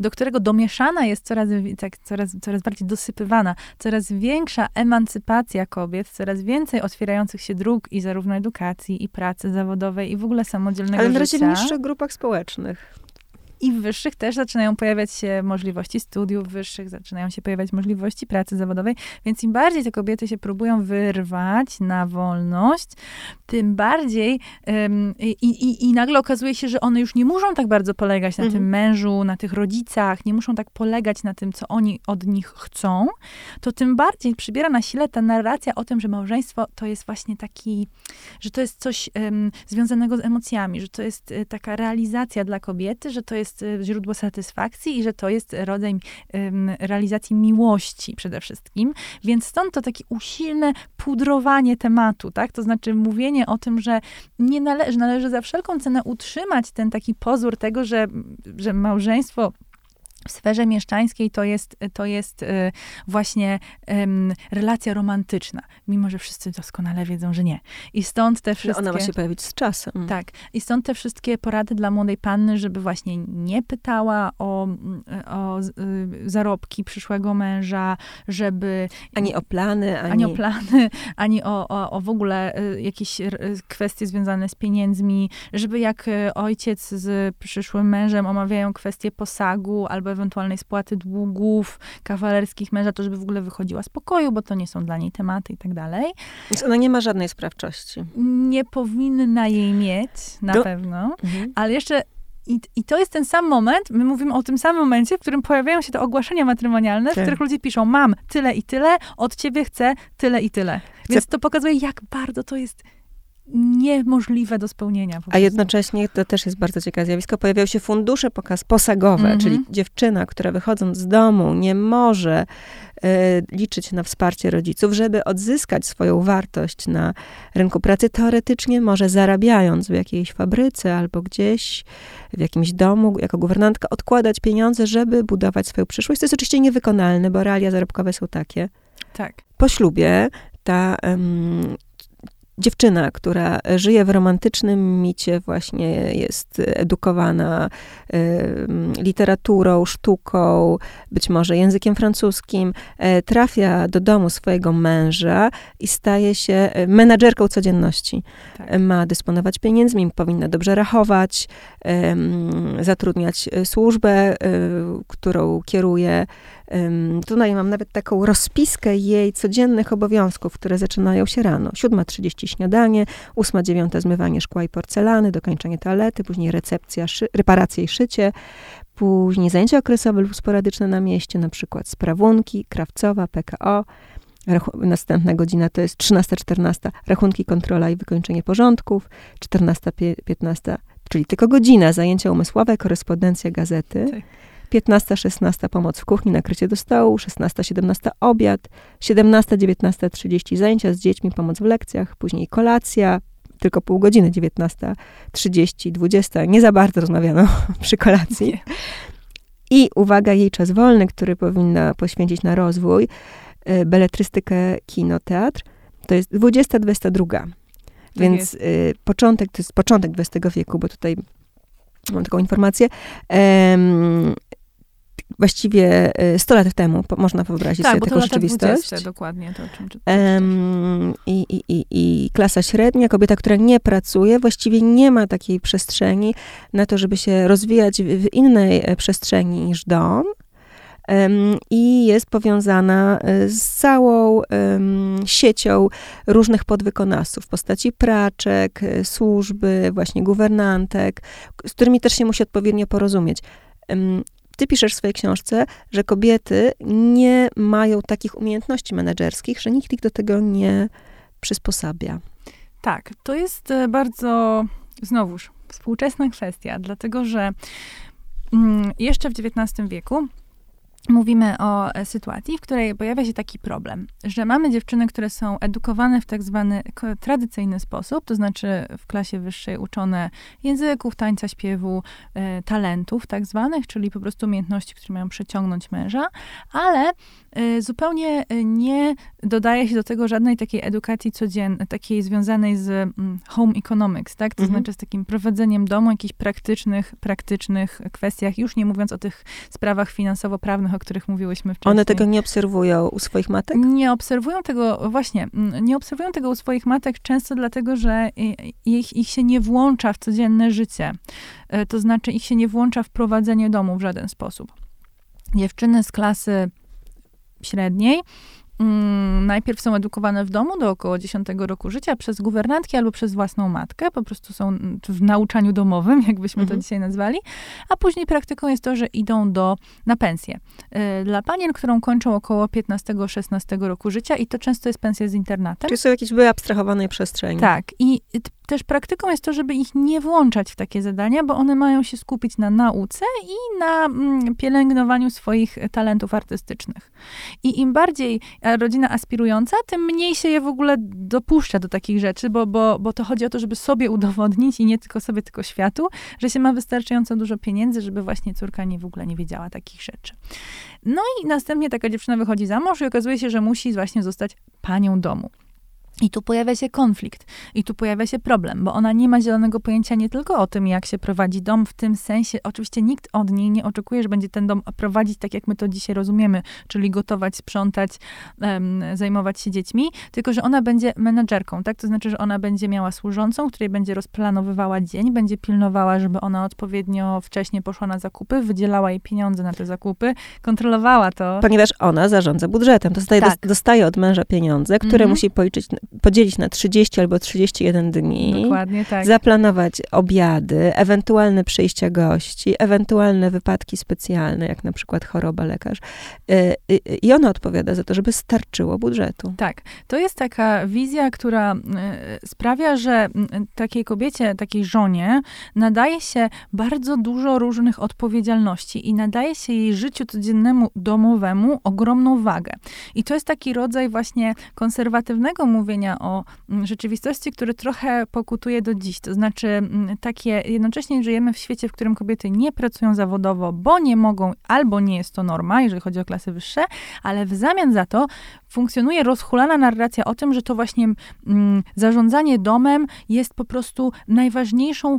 do którego domieszana jest coraz, tak, coraz, coraz bardziej dosypywana, coraz większa emancypacja kobiet, coraz więcej otwierających się dróg i zarówno edukacji, i pracy zawodowej, i w ogóle samodzielnego Ale życia. w niższych grupach społecznych. I w wyższych też zaczynają pojawiać się możliwości studiów wyższych, zaczynają się pojawiać możliwości pracy zawodowej, więc im bardziej te kobiety się próbują wyrwać na wolność, tym bardziej i, i, i nagle okazuje się, że one już nie muszą tak bardzo polegać na mhm. tym mężu, na tych rodzicach, nie muszą tak polegać na tym, co oni od nich chcą, to tym bardziej przybiera na sile ta narracja o tym, że małżeństwo to jest właśnie taki, że to jest coś związanego z emocjami, że to jest y, taka realizacja dla kobiety, że to jest jest y, źródło satysfakcji i że to jest rodzaj realizacji miłości przede wszystkim. Więc stąd to takie usilne pudrowanie tematu, tak? To znaczy mówienie o tym, że nie należy, należy za wszelką cenę utrzymać ten taki pozór tego, że, że małżeństwo w sferze mieszczańskiej to jest, to jest y, właśnie relacja romantyczna, mimo że wszyscy doskonale wiedzą, że nie. I stąd te wszystkie... No ona ma się pojawić z czasem. Tak. I stąd te wszystkie porady dla młodej panny, żeby właśnie nie pytała o, o y, zarobki przyszłego męża, żeby... Ani o plany, ani... Ani o plany, ani o, o, o w ogóle y, jakieś kwestie związane z pieniędzmi, żeby jak ojciec z przyszłym mężem omawiają kwestie posagu albo ewentualnej spłaty długów kawalerskich męża, to żeby w ogóle wychodziła z pokoju, bo to nie są dla niej tematy i tak dalej. Więc ona nie ma żadnej sprawczości. Nie powinna jej mieć, na Do... pewno, mhm. ale jeszcze i, I to jest ten sam moment, my mówimy o tym samym momencie, w którym pojawiają się te ogłoszenia matrymonialne, tak. w których ludzie piszą, mam tyle i tyle, od ciebie chcę tyle i tyle. Więc to pokazuje, jak bardzo to jest niemożliwe do spełnienia. A jednocześnie, to też jest bardzo ciekawe zjawisko, pojawiają się fundusze pokaz posagowe, mm -hmm. czyli dziewczyna, która wychodząc z domu nie może y, liczyć na wsparcie rodziców, żeby odzyskać swoją wartość na rynku pracy, teoretycznie może zarabiając w jakiejś fabryce albo gdzieś w jakimś domu, jako guwernantka, odkładać pieniądze, żeby budować swoją przyszłość. To jest oczywiście niewykonalne, bo realia zarobkowe są takie. Tak. Po ślubie ta um, dziewczyna, która żyje w romantycznym micie, właśnie jest edukowana literaturą, sztuką, być może językiem francuskim, y, trafia do domu swojego męża i staje się menadżerką codzienności. Tak. Ma dysponować pieniędzmi, powinna dobrze rachować, zatrudniać służbę, którą kieruje. Tutaj mam nawet taką rozpiskę jej codziennych obowiązków, które zaczynają się rano. 7.30 śniadanie, 8.09 zmywanie szkła i porcelany, dokończenie toalety, później recepcja, szy, reparacje i szycie, później zajęcia okresowe lub sporadyczne na mieście, na przykład sprawunki, krawcowa, PKO, Następna godzina to jest 13-14, rachunki, kontrola i wykończenie porządków. 14-15, czyli tylko godzina, zajęcia umysłowe, korespondencja gazety. Tak. 15-16 pomoc w kuchni, nakrycie do stołu, 16-17 obiad, 17-19.30 zajęcia z dziećmi, pomoc w lekcjach, później kolacja, tylko pół godziny, 19.30, 20. Nie za bardzo rozmawiano przy kolacji. Nie. I uwaga, jej czas wolny, który powinna poświęcić na rozwój, y, beletrystykę, kino, teatr, to jest 20-22. Tak Więc y, początek, to jest początek XX wieku, bo tutaj mam taką informację. Właściwie 100 y, lat temu, można wyobrazić tak, sobie taką rzeczywistość. 20, dokładnie to, o czym um, i, i, i, I klasa średnia, kobieta, która nie pracuje, właściwie nie ma takiej przestrzeni na to, żeby się rozwijać w, w innej e, przestrzeni niż dom. I jest powiązana e, z całą siecią różnych podwykonawców w postaci praczek, e, służby, właśnie guwernantek, z którymi też się musi odpowiednio porozumieć. Ty piszesz w swojej książce, że kobiety nie mają takich umiejętności menedżerskich, że nikt ich do tego nie przysposabia. Tak, to jest e, bardzo, znowuż, współczesna kwestia, dlatego że mm, jeszcze w XIX wieku mówimy o e, sytuacji, w której pojawia się taki problem, że mamy dziewczyny, które są edukowane w tak zwany tradycyjny sposób, to znaczy w klasie wyższej uczone języków, tańca, śpiewu, e, talentów tak zwanych, czyli po prostu umiejętności, które mają przyciągnąć męża, ale e, zupełnie nie dodaje się do tego żadnej takiej edukacji codziennej, takiej związanej z mm, home economics, tak? To mhm. znaczy z takim prowadzeniem domu, jakichś praktycznych, praktycznych kwestiach, już nie mówiąc o tych sprawach finansowo-prawnych, o których mówiłyśmy wcześniej. One tego nie obserwują u swoich matek? Nie obserwują tego, właśnie, nie obserwują tego u swoich matek często dlatego, że ich, ich się nie włącza w codzienne życie. E, to znaczy ich się nie włącza w prowadzenie domu w żaden sposób. Dziewczyny z klasy średniej Mm, najpierw są edukowane w domu do około 10 roku życia przez guwernantki albo przez własną matkę, po prostu są w nauczaniu domowym, jakbyśmy mhm. to dzisiaj nazwali, a później praktyką jest to, że idą do, na pensję. Y, dla panien, którą kończą około 15-16 roku życia i to często jest pensja z internatem. Czyli są jakieś wyabstrahowane przestrzeni. Tak. I też praktyką jest to, żeby ich nie włączać w takie zadania, bo one mają się skupić na nauce i na mm, pielęgnowaniu swoich talentów artystycznych. I im bardziej rodzina aspirująca, tym mniej się je w ogóle dopuszcza do takich rzeczy, bo, bo, bo to chodzi o to, żeby sobie udowodnić i nie tylko sobie, tylko światu, że się ma wystarczająco dużo pieniędzy, żeby właśnie córka nie w ogóle nie wiedziała takich rzeczy. No i następnie taka dziewczyna wychodzi za mąż i okazuje się, że musi właśnie zostać panią domu. I tu pojawia się konflikt, i tu pojawia się problem, bo ona nie ma zielonego pojęcia nie tylko o tym, jak się prowadzi dom, w tym sensie, oczywiście nikt od niej nie oczekuje, że będzie ten dom prowadzić tak, jak my to dzisiaj rozumiemy, czyli gotować, sprzątać, um, zajmować się dziećmi, tylko że ona będzie menedżerką, tak? To znaczy, że ona będzie miała służącą, której będzie rozplanowywała dzień, będzie pilnowała, żeby ona odpowiednio wcześnie poszła na zakupy, wydzielała jej pieniądze na te zakupy, kontrolowała to. Ponieważ ona zarządza budżetem, dostaje, tak. dostaje od męża pieniądze, które mm -hmm. musi policzyć podzielić na 30 albo 31 dni. Dokładnie tak. Zaplanować obiady, ewentualne przyjścia gości, ewentualne wypadki specjalne, jak na przykład choroba lekarz. Y, y, I ona odpowiada za to, żeby starczyło budżetu. Tak. To jest taka wizja, która y, sprawia, że takiej kobiecie, takiej żonie nadaje się bardzo dużo różnych odpowiedzialności i nadaje się jej życiu codziennemu, domowemu ogromną wagę. I to jest taki rodzaj właśnie konserwatywnego mówienia, mówienia o mm, rzeczywistości, które trochę pokutuje do dziś. To znaczy mm, takie, jednocześnie żyjemy w świecie, w którym kobiety nie pracują zawodowo, bo nie mogą, albo nie jest to norma, jeżeli chodzi o klasy wyższe, ale w zamian za to funkcjonuje rozhulana narracja o tym, że to właśnie mm, zarządzanie domem jest po prostu najważniejszą y,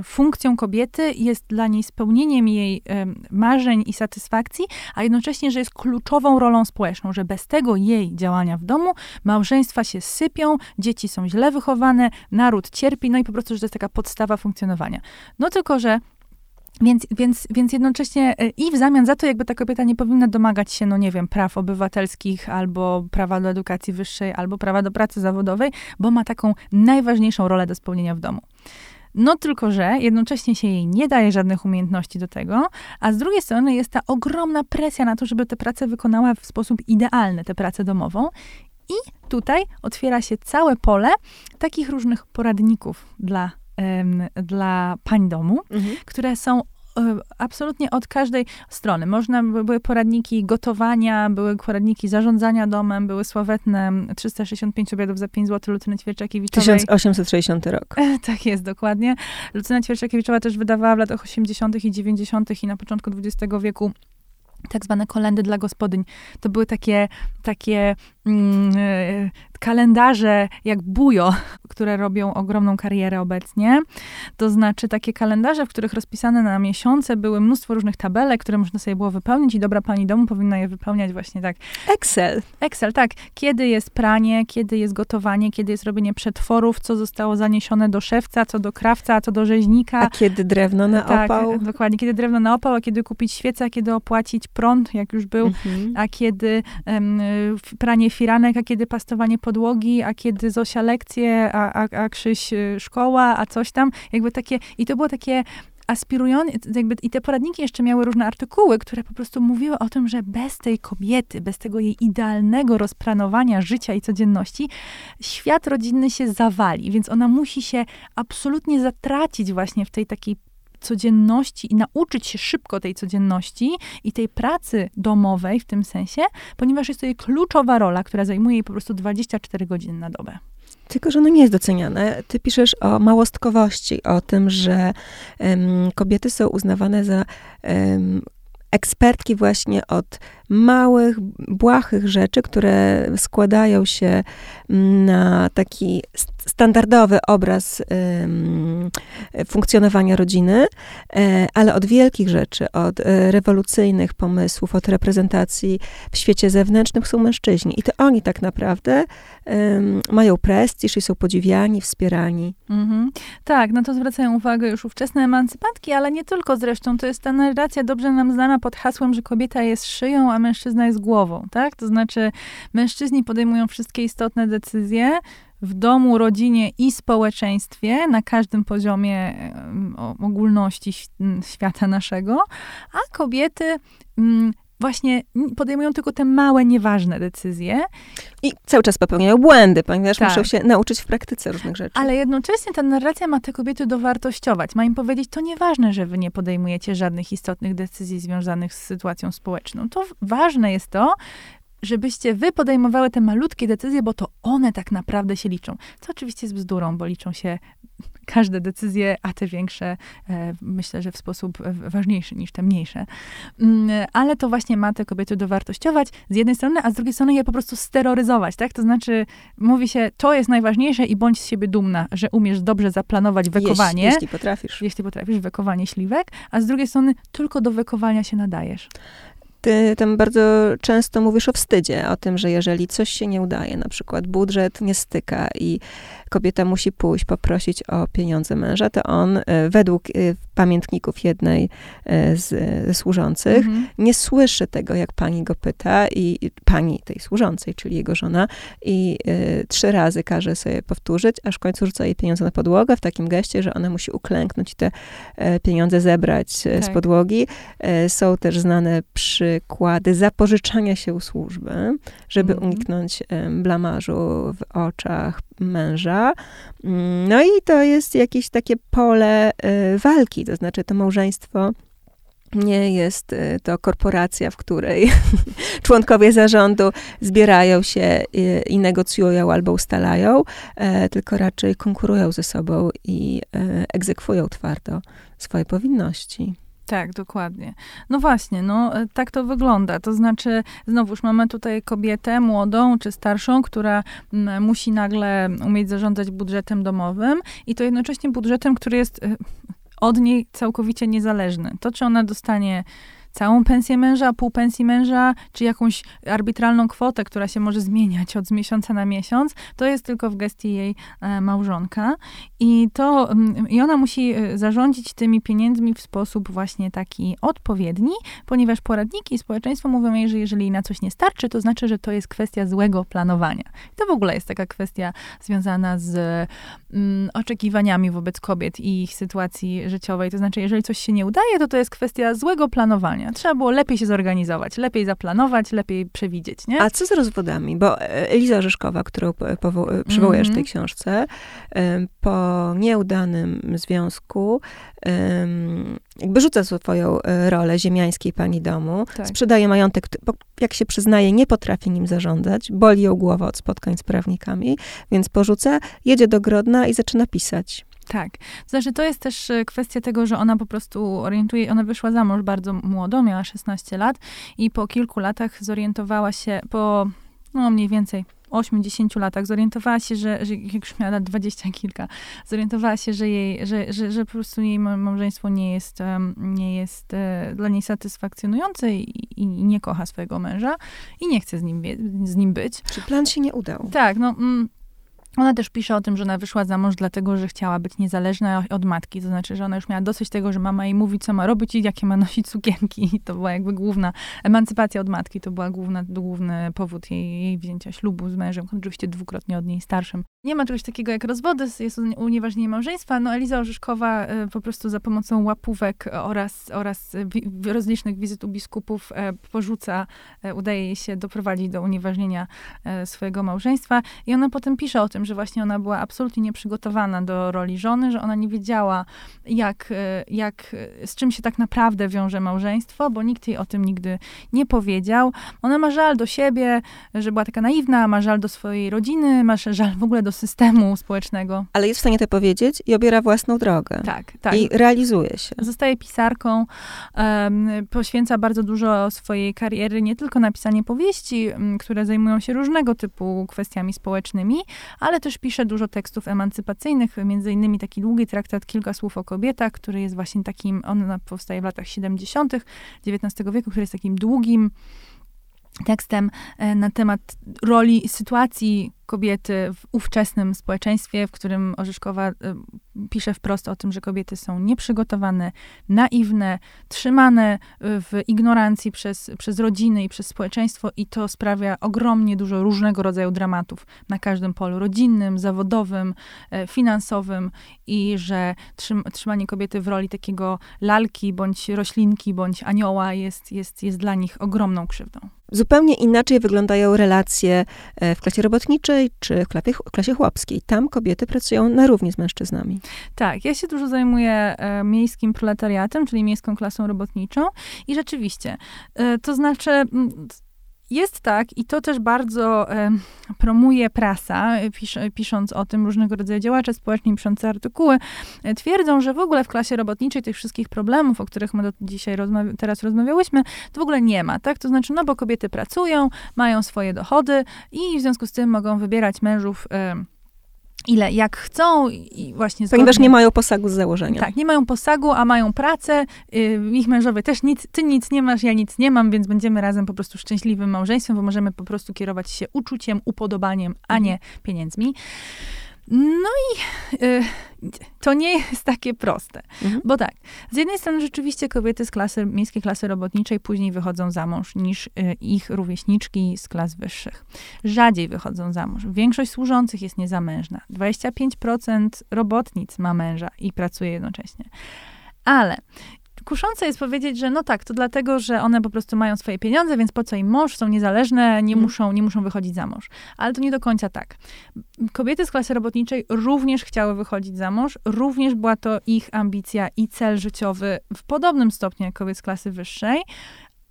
y, funkcją kobiety, jest dla niej spełnieniem jej y, marzeń i satysfakcji, a jednocześnie, że jest kluczową rolą społeczną, że bez tego jej działania w domu małżeństwa się sypią, dzieci są źle wychowane, naród cierpi, no i po prostu, że to jest taka podstawa funkcjonowania. No tylko, że więc, więc, więc jednocześnie e, i w zamian za to, jakby ta kobieta nie powinna domagać się, no nie wiem, praw obywatelskich, albo prawa do edukacji wyższej, albo prawa do pracy zawodowej, bo ma taką najważniejszą rolę do spełnienia w domu. No tylko, że jednocześnie się jej nie daje żadnych umiejętności do tego, a z drugiej strony jest ta ogromna presja na to, żeby tę pracę wykonała w sposób idealny, tę pracę domową. I tutaj otwiera się całe pole takich różnych poradników dla dla pań domu, mhm. które są e, absolutnie od każdej strony. Można, były poradniki gotowania, były poradniki zarządzania domem, były sławetne 365 obiadów za 5 zł Lucyny Ćwierczakiewiczowej. 1860 rok. Tak jest, dokładnie. Lucyna Ćwierczakiewiczowa też wydawała w latach 80. i 90. i na początku XX wieku tak zwane kolendy dla gospodyń. To były takie, takie mm, e, kalendarze jak Bujo, które robią ogromną karierę obecnie. To znaczy takie kalendarze, w których rozpisane na miesiące były mnóstwo różnych tabelek, które można sobie było wypełnić i dobra pani domu powinna je wypełniać właśnie tak. Excel. Excel, tak. Kiedy jest pranie, kiedy jest gotowanie, kiedy jest robienie przetworów, co zostało zaniesione do szewca, co do krawca, co do rzeźnika. A kiedy drewno na tak, opał. dokładnie. Kiedy drewno na opał, a kiedy kupić świecę, a kiedy opłacić prąd, jak już był, mhm. a kiedy um, pranie firanek, a kiedy pastowanie podłogi, a kiedy Zosia lekcje, a, a, a Krzyś y, szkoła, a coś tam. Jakby takie, i to było takie aspirujące, jakby i te poradniki jeszcze miały różne artykuły, które po prostu mówiły o tym, że bez tej kobiety, bez tego jej idealnego rozplanowania życia i codzienności, świat rodzinny się zawali, więc ona musi się absolutnie zatracić właśnie w tej takiej codzienności i nauczyć się szybko tej codzienności i tej pracy domowej w tym sensie, ponieważ jest to jej kluczowa rola, która zajmuje jej po prostu 24 godziny na dobę. Tylko, że ono nie jest doceniane. Ty piszesz o małostkowości, o tym, że um, kobiety są uznawane za um, ekspertki właśnie od małych, błahych rzeczy, które składają się na taki standardowy obraz funkcjonowania rodziny, e, ale od wielkich rzeczy, od e, rewolucyjnych pomysłów, od reprezentacji w świecie zewnętrznym są mężczyźni. I to oni tak naprawdę mają prestiż i są podziwiani, wspierani. Mhm. Tak, na to zwracają uwagę już ówczesne emancypatki, ale nie tylko zresztą. To jest ta narracja dobrze nam znana pod hasłem, że kobieta jest szyją, a mężczyzna jest głową, tak? To znaczy mężczyźni podejmują wszystkie istotne decyzje, w domu, rodzinie i społeczeństwie na każdym poziomie ogólności świata naszego, a kobiety właśnie podejmują tylko te małe, nieważne decyzje. I cały czas popełniają błędy, ponieważ tak. muszą się nauczyć w praktyce różnych rzeczy. Ale jednocześnie ta narracja ma te kobiety dowartościować. Ma im powiedzieć, to nieważne, że wy nie podejmujecie żadnych istotnych decyzji związanych z sytuacją społeczną. To ważne jest to, żebyście wy podejmowały te malutkie decyzje, bo to one tak naprawdę się liczą. Co oczywiście jest bzdurą, bo liczą się każde decyzje, a te większe e, myślę, że w sposób ważniejszy niż te mniejsze. Mm, ale to właśnie ma te kobiety dowartościować z jednej strony, a z drugiej strony je po prostu steroryzować, tak? To znaczy mówi się, to jest najważniejsze i bądź z siebie dumna, że umiesz dobrze zaplanować wekowanie. Jeśli, jeśli potrafisz. Jeśli potrafisz, wekowanie śliwek, a z drugiej strony tylko do wekowania się nadajesz. Ty tam bardzo często mówisz o wstydzie, o tym, że jeżeli coś się nie udaje, na przykład budżet nie styka i kobieta musi pójść poprosić o pieniądze męża, to on e, według e, pamiętników jednej e, z, służących mhm. nie słyszy tego, jak pani go pyta i, pani tej służącej, czyli jego żona i y, trzy razy każe sobie powtórzyć, aż w końcu rzuca jej pieniądze na podłogę w takim geście, że ona musi uklęknąć i te y, pieniądze zebrać tak. z podłogi. Y, są też znane przykłady zapożyczania się u służby, żeby mhm. uniknąć blamażu w oczach męża. Mm, no i to jest jakieś takie pole y, walki, to znaczy to małżeństwo nie jest y, to korporacja, w której członkowie zarządu zbierają się i, i, negocjują albo ustalają, e, tylko raczej konkurują ze sobą i e, egzekwują twardo swoje powinności. Tak, dokładnie. No właśnie, no e, tak to wygląda. To znaczy, znowuż mamy tutaj kobietę młodą czy starszą, która m, musi nagle umieć zarządzać budżetem domowym i to jednocześnie budżetem, który jest od niej całkowicie niezależny. To, czy ona dostanie całą pensję męża, pół pensji męża, czy jakąś arbitralną kwotę, która się może zmieniać od miesiąca na miesiąc, to jest tylko w gestii jej e, małżonka. I, to, mm, I ona musi e, zarządzić tymi pieniędzmi w sposób właśnie taki odpowiedni, ponieważ poradniki i społeczeństwo mówią jej, że jeżeli na coś nie starczy, to znaczy, że to jest kwestia złego planowania. I to w ogóle jest taka kwestia związana z mm, oczekiwaniami wobec kobiet i ich sytuacji życiowej. To znaczy, jeżeli coś się nie udaje, to to jest kwestia złego planowania. Trzeba było lepiej się zorganizować, lepiej zaplanować, lepiej przewidzieć, nie? A co z rozwodami? Bo e, Eliza Orzeszkowa, którą powo- przywołujesz w tej mhm. książce, po nieudanym związku jakby rzuca swoją e, rolę ziemiańskiej pani domu, tak. sprzedaje majątek, bo jak się przyznaje, nie potrafi nim zarządzać, boli ją głowa od spotkań z prawnikami, więc porzuca, jedzie do Grodna i zaczyna pisać. Tak. Znaczy, to jest też e, kwestia tego, że ona po prostu orientuje, ona wyszła za mąż bardzo młodo, miała 16 lat i po kilku latach zorientowała się, po no mniej więcej 8-10 latach zorientowała się, że, że jak już miała lat 20 kilka, zorientowała się, że jej, że, że, że po prostu jej małżeństwo nie jest, nie jest e, dla niej satysfakcjonujące i, i nie kocha swojego męża i nie chce z nim, z nim być. Czy plan się nie udał? Tak, no... Mm, ona też pisze o tym, że ona wyszła za mąż dlatego, że chciała być niezależna od matki. To znaczy, że ona już miała dosyć tego, że mama jej mówi, co ma robić i jakie ma nosić sukienki. I to była jakby główna emancypacja od matki. To była główna, główny powód jej, jej wzięcia ślubu z mężem, oczywiście dwukrotnie od niej starszym. Nie ma czegoś takiego jak rozwody, jest unieważnienie małżeństwa. No Eliza Orzeszkowa y, po prostu za pomocą łapówek oraz, oraz rozlicznych wizyt u biskupów e, porzuca, e, udaje jej się doprowadzić do unieważnienia e, swojego małżeństwa. I ona potem pisze o tym, że właśnie ona była absolutnie nieprzygotowana do roli żony, że ona nie wiedziała, jak, e, jak, z czym się tak naprawdę wiąże małżeństwo, bo nikt jej o tym nigdy nie powiedział. Ona ma żal do siebie, że była taka naiwna, ma żal do swojej rodziny, ma żal w ogóle do systemu społecznego. Ale jest w stanie to powiedzieć i obiera własną drogę. Tak, tak. I realizuje się. Zostaje pisarką, um, poświęca bardzo dużo swojej kariery nie tylko na pisanie powieści, które zajmują się różnego typu kwestiami społecznymi, ale ale też pisze dużo tekstów emancypacyjnych, między innymi taki długi traktat Kilka słów o kobietach, który jest właśnie takim, on powstaje w latach 70. XIX wieku, który jest takim długim tekstem e, na temat roli, sytuacji kobiety w ówczesnym społeczeństwie, w którym Orzeszkowa y, pisze wprost o tym, że kobiety są nieprzygotowane, naiwne, trzymane w ignorancji przez, przez rodziny i przez społeczeństwo i to sprawia ogromnie dużo różnego rodzaju dramatów na każdym polu rodzinnym, zawodowym, e, finansowym i że trzymanie kobiety w roli takiego lalki, bądź roślinki, bądź anioła jest, jest, jest dla nich ogromną krzywdą. Zupełnie inaczej wyglądają relacje e, w klasie robotniczej czy w klasie, klasie chłopskiej. Tam kobiety pracują na równi z mężczyznami. Tak, ja się dużo zajmuję e, miejskim proletariatem, czyli miejską klasą robotniczą i rzeczywiście, e, to znaczy jest tak, i to też bardzo e, promuje prasa, pisz, pisząc o tym różnego rodzaju działacze społeczni, piszące artykuły, e, twierdzą, że w ogóle w klasie robotniczej tych wszystkich problemów, o których my do, dzisiaj teraz rozmawiałyśmy, to w ogóle nie ma, tak? To znaczy, no bo kobiety pracują, mają swoje dochody i w związku z tym mogą wybierać mężów e, ile, jak chcą i właśnie... Zgodnie, Ponieważ nie mają posagu z założenia. Tak, nie mają posagu, a mają pracę. Yy, ich mężowie też nic, ty nic nie masz, ja nic nie mam, więc będziemy razem po prostu szczęśliwym małżeństwem, bo możemy po prostu kierować się uczuciem, upodobaniem, a nie mhm. pieniędzmi. No i y, to nie jest takie proste. Mhm. Bo tak, z jednej strony rzeczywiście kobiety z klasy, miejskiej klasy robotniczej później wychodzą za mąż niż y, ich rówieśniczki z klas wyższych. Rzadziej wychodzą za mąż. Większość służących jest niezamężna. 25% robotnic ma męża i pracuje jednocześnie. Ale kuszące jest powiedzieć, że no tak, to dlatego, że one po prostu mają swoje pieniądze, więc po co im mąż, są niezależne, nie, mm. muszą, nie muszą wychodzić za mąż. Ale to nie do końca tak. Kobiety z klasy robotniczej również chciały wychodzić za mąż, również była to ich ambicja i cel życiowy w podobnym stopniu jak kobiet z klasy wyższej.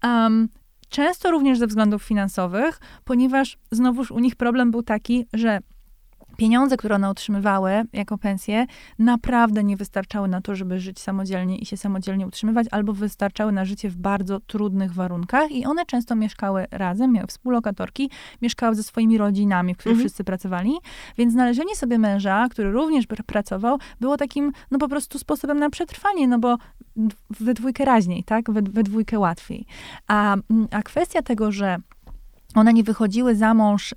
Um, często również ze względów finansowych, ponieważ znowuż u nich problem był taki, że pieniądze, które one otrzymywały jako pensje, naprawdę nie wystarczały na to, żeby żyć samodzielnie i się samodzielnie utrzymywać, albo wystarczały na życie w bardzo trudnych warunkach. I one często mieszkały razem, miały współlokatorki, mieszkały ze swoimi rodzinami, w których mhm. wszyscy pracowali. Więc znalezienie sobie męża, który również pracował, było takim, no po prostu sposobem na przetrwanie, no bo we dwójkę raźniej, tak? We, we dwójkę łatwiej. A, a kwestia tego, że one nie wychodziły za mąż y,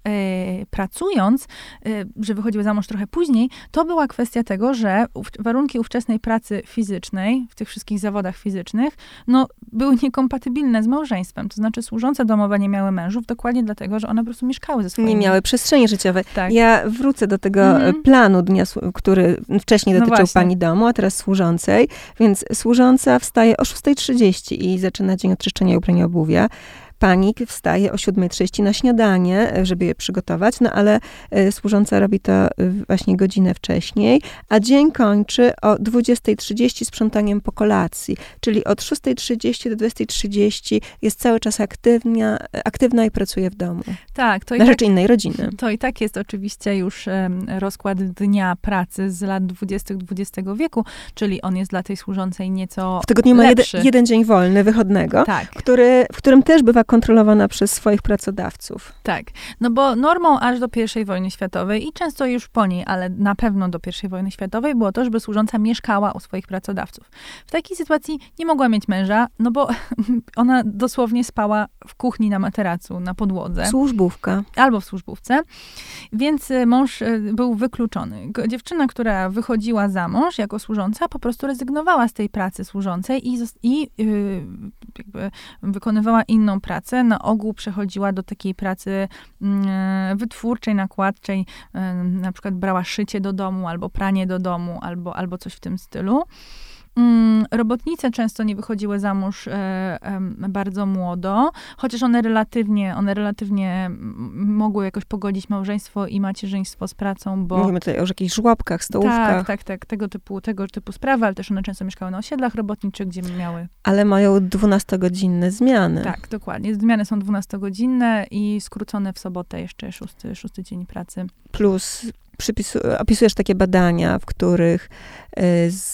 pracując, y, że wychodziły za mąż trochę później, to była kwestia tego, że warunki ówczesnej pracy fizycznej, w tych wszystkich zawodach fizycznych, no, były niekompatybilne z małżeństwem. To znaczy służące domowe nie miały mężów dokładnie dlatego, że one po prostu mieszkały ze swoimi... Nie miały przestrzeni życiowej. Tak. Ja wrócę do tego mhm. planu dnia, który wcześniej no dotyczył no pani domu, a teraz służącej. Więc służąca wstaje o 6.30 i zaczyna dzień od czyszczenia i ubrania obuwia pani wstaje o 7.30 na śniadanie, żeby je przygotować, no ale e, służąca robi to e, właśnie godzinę wcześniej, a dzień kończy o 20.30 sprzątaniem po kolacji, czyli od 6.30 do 20.30 jest cały czas aktywna, aktywna i pracuje w domu. Tak. To na rzecz tak, innej rodziny. To i tak jest oczywiście już rozkład dnia pracy z lat 20. XX wieku, czyli on jest dla tej służącej nieco W tygodniu ma jeden, jeden, dzień wolny, wychodnego, tak. który, w którym też bywa kontrolowana przez swoich pracodawców. Tak, no bo normą aż do I wojny światowej i często już po niej, ale na pewno do I wojny światowej było to, żeby służąca mieszkała u swoich pracodawców. W takiej sytuacji nie mogła mieć męża, no bo ona dosłownie spała w kuchni na materacu, na podłodze. Służbówka. Albo w służbówce. Więc y, mąż y, był wykluczony. Dziewczyna, która wychodziła za mąż jako służąca, po prostu rezygnowała z tej pracy służącej i, i yy, jakby wykonywała inną pracę pracę, na ogół przechodziła do takiej pracy mm, wytwórczej, nakładczej, na przykład brała szycie do domu, albo pranie do domu, albo, albo coś w tym stylu. Mm, robotnice często nie wychodziły za mąż e, bardzo młodo, chociaż one relatywnie, one relatywnie mogły jakoś pogodzić małżeństwo i macierzyństwo z pracą, bo... Mówimy tutaj o jakichś żłobkach, stołówkach. Tak, tak, tak, tego typu, tego typu sprawy, ale też one często mieszkały na osiedlach robotniczych, gdzie miały... Ale mają 12-godzinne zmiany. Tak, dokładnie. Zmiany są 12-godzinne i skrócone w sobotę jeszcze szósty, szósty dzień pracy. Plus opisujesz takie badania, w których y,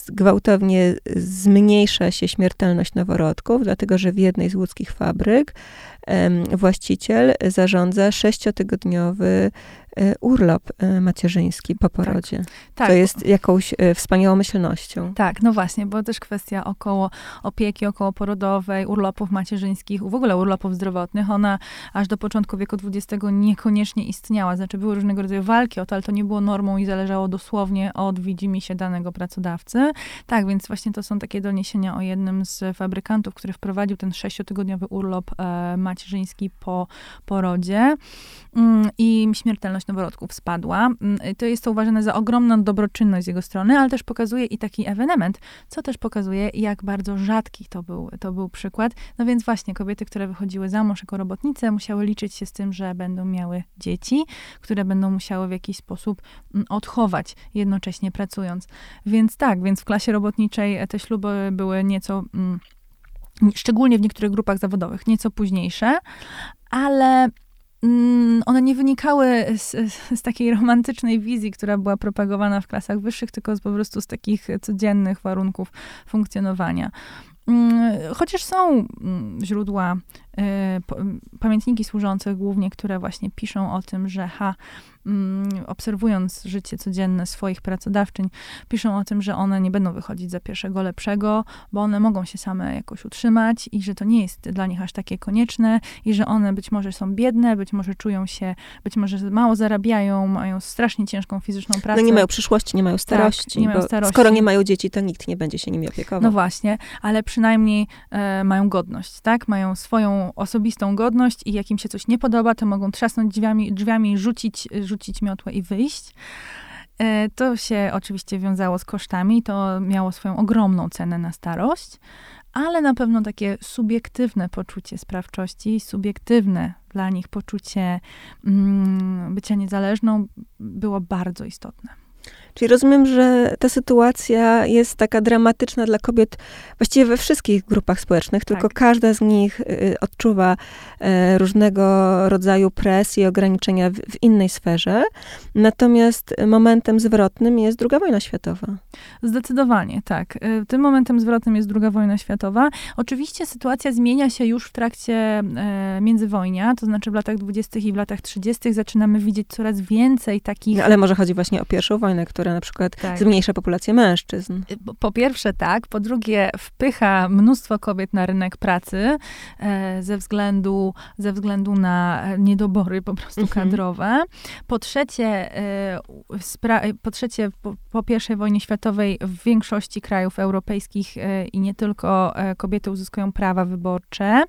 gwałtownie zmniejsza się śmiertelność noworodków, dlatego że w jednej z łódzkich fabryk właściciel zarządza sześciotygodniowy urlop e, macierzyński po porodzie. Tak, tak. To jest jakąś e, wspaniałą myślnością. Tak, no właśnie, bo też kwestia około opieki okołoporodowej, urlopów macierzyńskich, w ogóle urlopów zdrowotnych, ona aż do początku wieku XX niekoniecznie istniała. Znaczy były różnego rodzaju walki o to, ale to nie było normą i zależało dosłownie od widzimisię danego pracodawcy. Tak, więc właśnie to są takie doniesienia o jednym z fabrykantów, który wprowadził ten sześciotygodniowy urlop e, macierzyński po porodzie mm, i śmiertelność noworodków spadła. Mm, to jest to uważane za ogromną dobroczynność z jego strony, ale też pokazuje i taki ewenement, co też pokazuje, jak bardzo rzadki to był, to był przykład. No więc właśnie kobiety, które wychodziły za mąż jako robotnice, musiały liczyć się z tym, że będą miały dzieci, które będą musiały w jakiś sposób mm, odchować, jednocześnie pracując. Więc tak, więc w klasie robotniczej te śluby były nieco mm, szczególnie w niektórych grupach zawodowych, nieco późniejsze, ale one nie wynikały z, z, takiej romantycznej wizji, która była propagowana w klasach wyższych, tylko z, po prostu z takich codziennych warunków funkcjonowania. Mm, chociaż są mm, źródła, y, pamiętniki służące głównie, które właśnie piszą o tym, że ha, Mm, obserwując życie codzienne swoich pracodawczyń, piszą o tym, że one nie będą wychodzić za pierwszego lepszego, bo one mogą się same jakoś utrzymać i że to nie jest dla nich aż takie konieczne i że one być może są biedne, być może czują się, być może mało zarabiają, mają strasznie ciężką fizyczną pracę. No nie mają przyszłości, nie mają starości. Tak, nie mają starości. Skoro nie mają dzieci, to nikt nie będzie się nimi opiekował. No właśnie, ale przynajmniej e, mają godność, tak? Mają swoją osobistą godność i jak im się coś nie podoba, to mogą trzasnąć drzwiami, drzwiami rzucić, rzucić rzucić miotłę i wyjść. E, to się oczywiście wiązało z kosztami, to miało swoją ogromną cenę na starość, ale na pewno takie subiektywne poczucie sprawczości, subiektywne dla nich poczucie mm, bycia niezależną było bardzo istotne. Czyli rozumiem, że ta sytuacja jest taka dramatyczna dla kobiet właściwie we wszystkich grupach społecznych, tylko tak. każda z nich y, odczuwa y, różnego rodzaju presji i ograniczenia w, w, innej sferze. Natomiast momentem zwrotnym jest II wojna światowa. Zdecydowanie, tak. Y, tym momentem zwrotnym jest II wojna światowa. Oczywiście sytuacja zmienia się już w trakcie międzywojnia, to znaczy w latach 20. i w latach 30. zaczynamy widzieć coraz więcej takich... No, ale może chodzi właśnie o pierwszą wojnę, która która na przykład tak. zmniejsza populację mężczyzn. Po pierwsze tak, po drugie wpycha mnóstwo kobiet na rynek pracy e, ze, względu, ze względu na niedobory po prostu mhm. kadrowe. Po trzecie, e, spra- po, trzecie po, po pierwszej wojnie światowej w większości krajów europejskich e, i nie tylko e, kobiety uzyskują prawa wyborcze,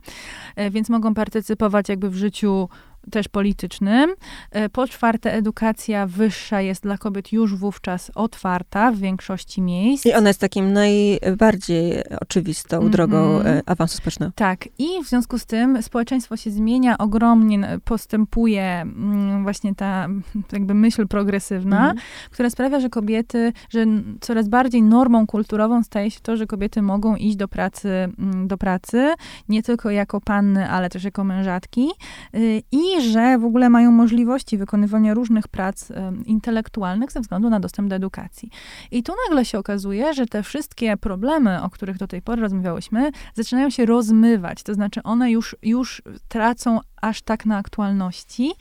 e, więc mogą partycypować jakby w życiu też politycznym. E, po czwarte, edukacja wyższa jest dla kobiet już wówczas otwarta w większości miejsc. I ona jest takim najbardziej oczywistą mm -hmm. drogą e, awansu społecznego. Tak. I w związku z tym społeczeństwo się zmienia, ogromnie postępuje mm, właśnie ta jakby myśl progresywna, mm -hmm. która sprawia, że kobiety, że coraz bardziej normą kulturową staje się to, że kobiety mogą iść do pracy, mm, do pracy nie tylko jako panny, ale też jako mężatki. Y, I że w ogóle mają możliwości wykonywania różnych prac intelektualnych ze względu na dostęp do edukacji. I tu nagle się okazuje, że te wszystkie problemy, o których do tej pory rozmawiałyśmy, zaczynają się rozmywać. To znaczy one już, już tracą aż tak na aktualności,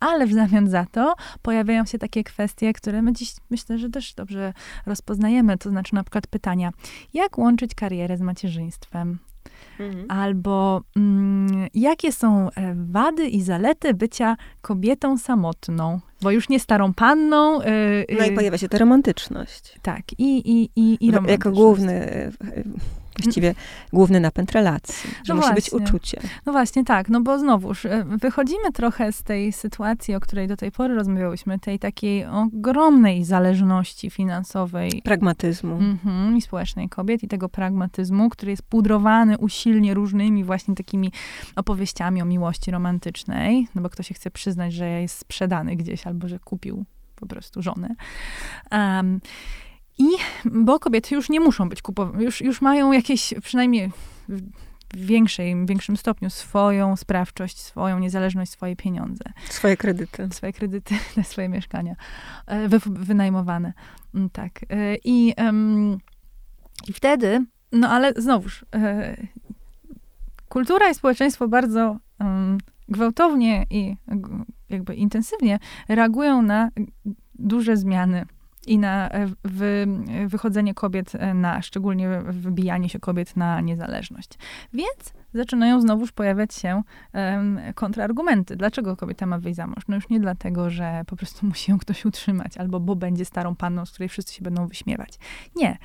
ale w zamian za to pojawiają się takie kwestie, które my dziś myślę, że też dobrze rozpoznajemy. To znaczy na przykład pytania, jak łączyć karierę z macierzyństwem? Mhm. Albo mm, jakie są e, wady i zalety bycia kobietą samotną? Bo już nie starą panną. Yy, no i pojawia się ta romantyczność. Tak, i, i, i, i Jako główny właściwie główny napęd relacji, że no musi właśnie. być uczucie. No właśnie, tak, no bo znowuż e, wychodzimy trochę z tej sytuacji, o której do tej pory rozmawiałyśmy, tej takiej ogromnej zależności finansowej. Pragmatyzmu. Mm-hmm, I społecznej kobiet i tego pragmatyzmu, który jest pudrowany usilnie różnymi właśnie takimi opowieściami o miłości romantycznej, no bo kto się chce przyznać, że jest sprzedany gdzieś albo że kupił po prostu żonę. Um, i bo kobiety już nie muszą być kupowane, już, już mają jakieś, przynajmniej w większej, większym stopniu swoją sprawczość, swoją niezależność, swoje pieniądze. Swoje kredyty. Swoje kredyty na swoje mieszkania e, wy, wynajmowane. Mm, tak. E, I, um, I wtedy, no ale znowuż, e, kultura i społeczeństwo bardzo um, gwałtownie i jakby intensywnie reagują na duże zmiany i na e, wy, wychodzenie kobiet e, na, szczególnie wybijanie się kobiet na niezależność. Więc zaczynają znowuż pojawiać się um, kontrargumenty. Dlaczego kobieta ma wyjść za mąż? No już nie dlatego, że po prostu musi ją ktoś utrzymać, albo bo będzie starą panną, z której wszyscy się będą wyśmiewać. Nie.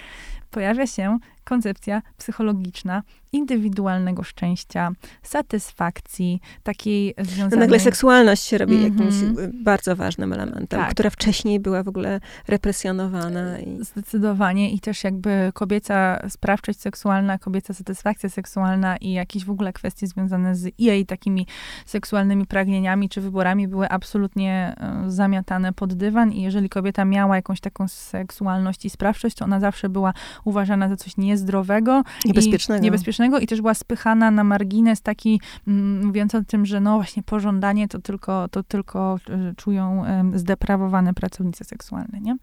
Pojawia się koncepcja psychologiczna indywidualnego szczęścia, satysfakcji, takiej związanej... No nagle seksualność się robi mm -hmm. jakimś y, bardzo ważnym elementem, tak. która wcześniej była w ogóle represjonowana. I... Zdecydowanie i też jakby kobieca sprawczość seksualna, kobieca satysfakcja seksualna i jakieś w ogóle kwestie związane z jej takimi seksualnymi pragnieniami czy wyborami były absolutnie y, zamiatane pod dywan i jeżeli kobieta miała jakąś taką seksualność i sprawczość, to ona zawsze była uważana za coś nie niezdrowego. Niebezpiecznego. I, niebezpiecznego i też była spychana na margines taki, mm, mówiąc o tym, że no właśnie pożądanie to tylko, to tylko e, czują zdeprawowane pracownice seksualne, nie?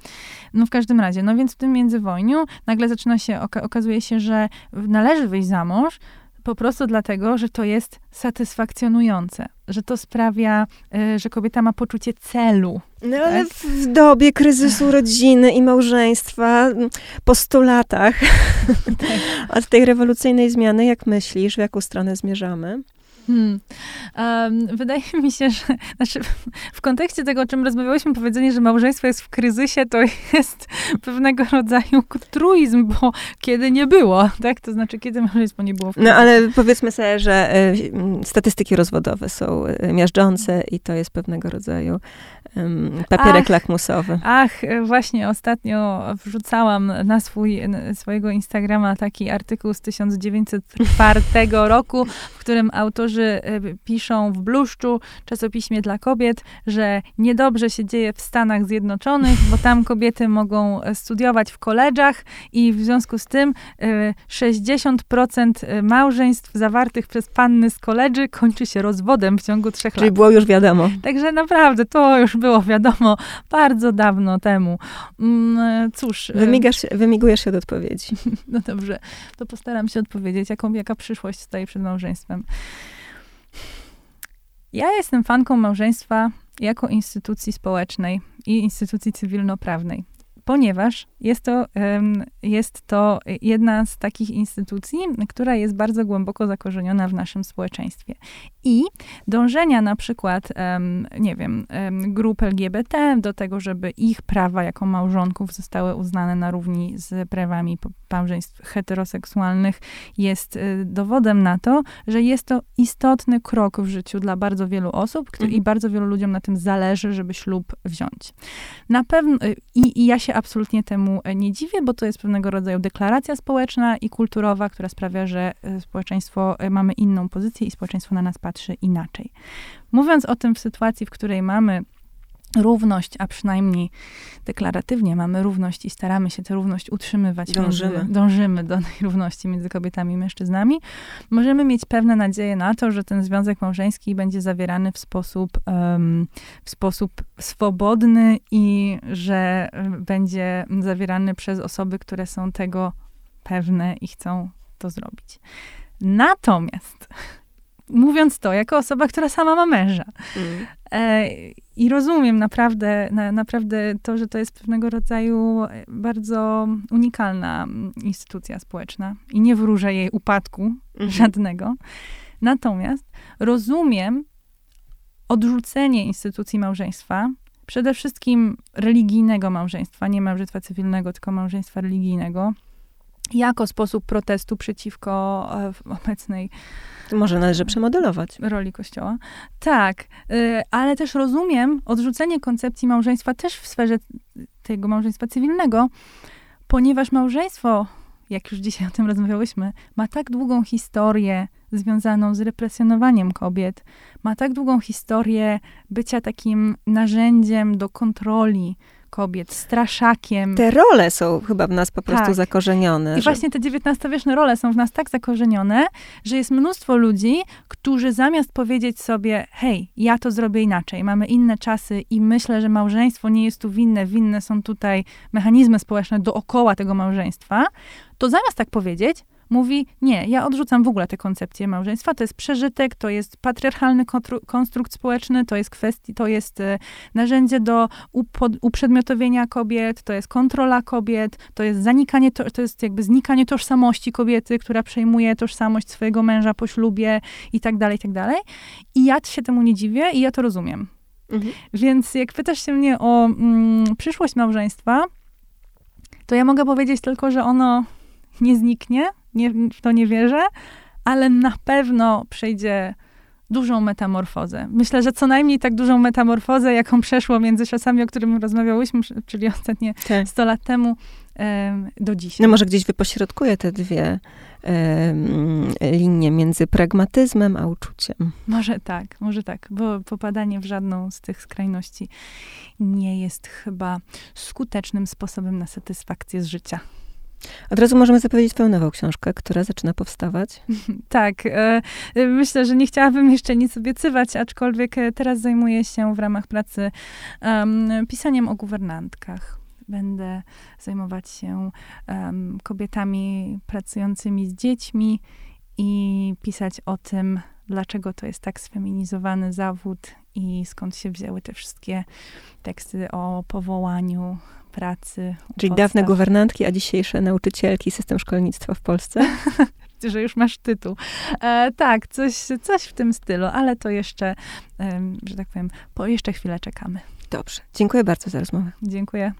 No w każdym razie, no więc w tym międzywojniu nagle zaczyna się, okazuje się, że należy wyjść za mąż, po prostu dlatego, że to jest satysfakcjonujące, że to sprawia, y, że kobieta ma poczucie celu. No ale tak? w dobie kryzysu rodziny i małżeństwa, po stu latach tak. od tej rewolucyjnej zmiany, jak myślisz, w jaką stronę zmierzamy? Hmm. Um, wydaje mi się, że znaczy w kontekście tego, o czym rozmawiałyśmy, powiedzenie, że małżeństwo jest w kryzysie, to jest pewnego rodzaju truizm, bo kiedy nie było, tak? To znaczy, kiedy małżeństwo nie było w kryzysie. No ale powiedzmy sobie, że y, statystyki rozwodowe są y, miażdżące i to jest pewnego rodzaju papierek Ach, lakmusowy. Ach, właśnie ostatnio wrzucałam na swój, swojego Instagrama taki artykuł z 1904 roku, w którym autorzy piszą w Bluszczu, czasopiśmie dla kobiet, że niedobrze się dzieje w Stanach Zjednoczonych, bo tam kobiety mogą studiować w koledżach i w związku z tym 60% małżeństw zawartych przez panny z koledży kończy się rozwodem w ciągu trzech Czyli lat. było już wiadomo. Także naprawdę to już było wiadomo bardzo dawno temu. Mm, Cóż. Wymigasz, wymigujesz się od odpowiedzi. No dobrze, to postaram się odpowiedzieć, jaką, jaka przyszłość stoi przed małżeństwem. Ja jestem fanką małżeństwa jako instytucji społecznej i instytucji cywilnoprawnej ponieważ jest to, jest to jedna z takich instytucji, która jest bardzo głęboko zakorzeniona w naszym społeczeństwie. I dążenia na przykład, nie wiem, grup LGBT do tego, żeby ich prawa jako małżonków zostały uznane na równi z prawami małżeństw heteroseksualnych, jest y, dowodem na to, że jest to istotny krok w życiu dla bardzo wielu osób który, mhm. i bardzo wielu ludziom na tym zależy, żeby ślub wziąć. Na pewno, y, i, i ja się absolutnie temu e, nie dziwię, bo to jest pewnego rodzaju deklaracja społeczna i kulturowa, która sprawia, że e, społeczeństwo, e, mamy inną pozycję i społeczeństwo na nas patrzy inaczej. Mówiąc o tym w sytuacji, w której mamy równość, a przynajmniej deklaratywnie mamy równość i staramy się tę równość utrzymywać. Dążymy. Między, dążymy do tej równości między kobietami i mężczyznami. Możemy mieć pewne nadzieje na to, że ten związek małżeński będzie zawierany w sposób, um, w sposób swobodny i że będzie zawierany przez osoby, które są tego pewne i chcą to zrobić. Natomiast mówiąc to, jako osoba, która sama ma męża. Mm. E, I rozumiem naprawdę, na, naprawdę to, że to jest pewnego rodzaju bardzo unikalna instytucja społeczna i nie wróżę jej upadku mm. żadnego. Natomiast rozumiem odrzucenie instytucji małżeństwa, przede wszystkim religijnego małżeństwa, nie małżeństwa cywilnego, tylko małżeństwa religijnego, jako sposób protestu przeciwko e, obecnej może należy przemodelować. Roli Kościoła. Tak, y, ale też rozumiem odrzucenie koncepcji małżeństwa też w sferze tego małżeństwa cywilnego, ponieważ małżeństwo, jak już dzisiaj o tym rozmawiałyśmy, ma tak długą historię związaną z represjonowaniem kobiet, ma tak długą historię bycia takim narzędziem do kontroli kobiet, straszakiem. Te role są chyba w nas po prostu tak. zakorzenione. I że... właśnie te XIX-wieczne role są w nas tak zakorzenione, że jest mnóstwo ludzi, którzy zamiast powiedzieć sobie, hej, ja to zrobię inaczej, mamy inne czasy i myślę, że małżeństwo nie jest tu winne, winne są tutaj mechanizmy społeczne dookoła tego małżeństwa, to zamiast tak powiedzieć, mówi, nie, ja odrzucam w ogóle tę koncepcję małżeństwa, to jest przeżytek, to jest patriarchalny konstrukt społeczny, to jest kwestia, to jest e, narzędzie do uprzedmiotowienia kobiet, to jest kontrola kobiet, to jest zanikanie, to, to jest jakby znikanie tożsamości kobiety, która przejmuje tożsamość swojego męża po ślubie i tak dalej, i tak dalej. I ja się temu nie dziwię i ja to rozumiem. Mhm. Więc jak pytasz się mnie o mm, przyszłość małżeństwa, to ja mogę powiedzieć tylko, że ono nie zniknie, nie, w to nie wierzę, ale na pewno przejdzie dużą metamorfozę. Myślę, że co najmniej tak dużą metamorfozę, jaką przeszło między czasami, o którym rozmawiałyśmy, czyli ostatnie tak. 100 lat temu, do dzisiaj. No może gdzieś wypośrodkuję te dwie linie między pragmatyzmem a uczuciem. Może tak, może tak, bo popadanie w żadną z tych skrajności nie jest chyba skutecznym sposobem na satysfakcję z życia. Od razu możemy zapowiedzieć twoją nową książkę, która zaczyna powstawać. tak. E, e, myślę, że nie chciałabym jeszcze nic obiecywać, aczkolwiek e, teraz zajmuję się w ramach pracy um, pisaniem o guwernantkach. Będę zajmować się um, kobietami pracującymi z dziećmi i pisać o tym, dlaczego to jest tak sfeminizowany zawód i skąd się wzięły te wszystkie teksty o powołaniu, pracy. Czyli podstaw. dawne guwernantki, a dzisiejsze nauczycielki system szkolnictwa w Polsce? że już masz tytuł. E, tak, coś, coś w tym stylu, ale to jeszcze, e, że tak powiem, po jeszcze chwilę czekamy. Dobrze. Dziękuję bardzo za rozmowę. Dziękuję.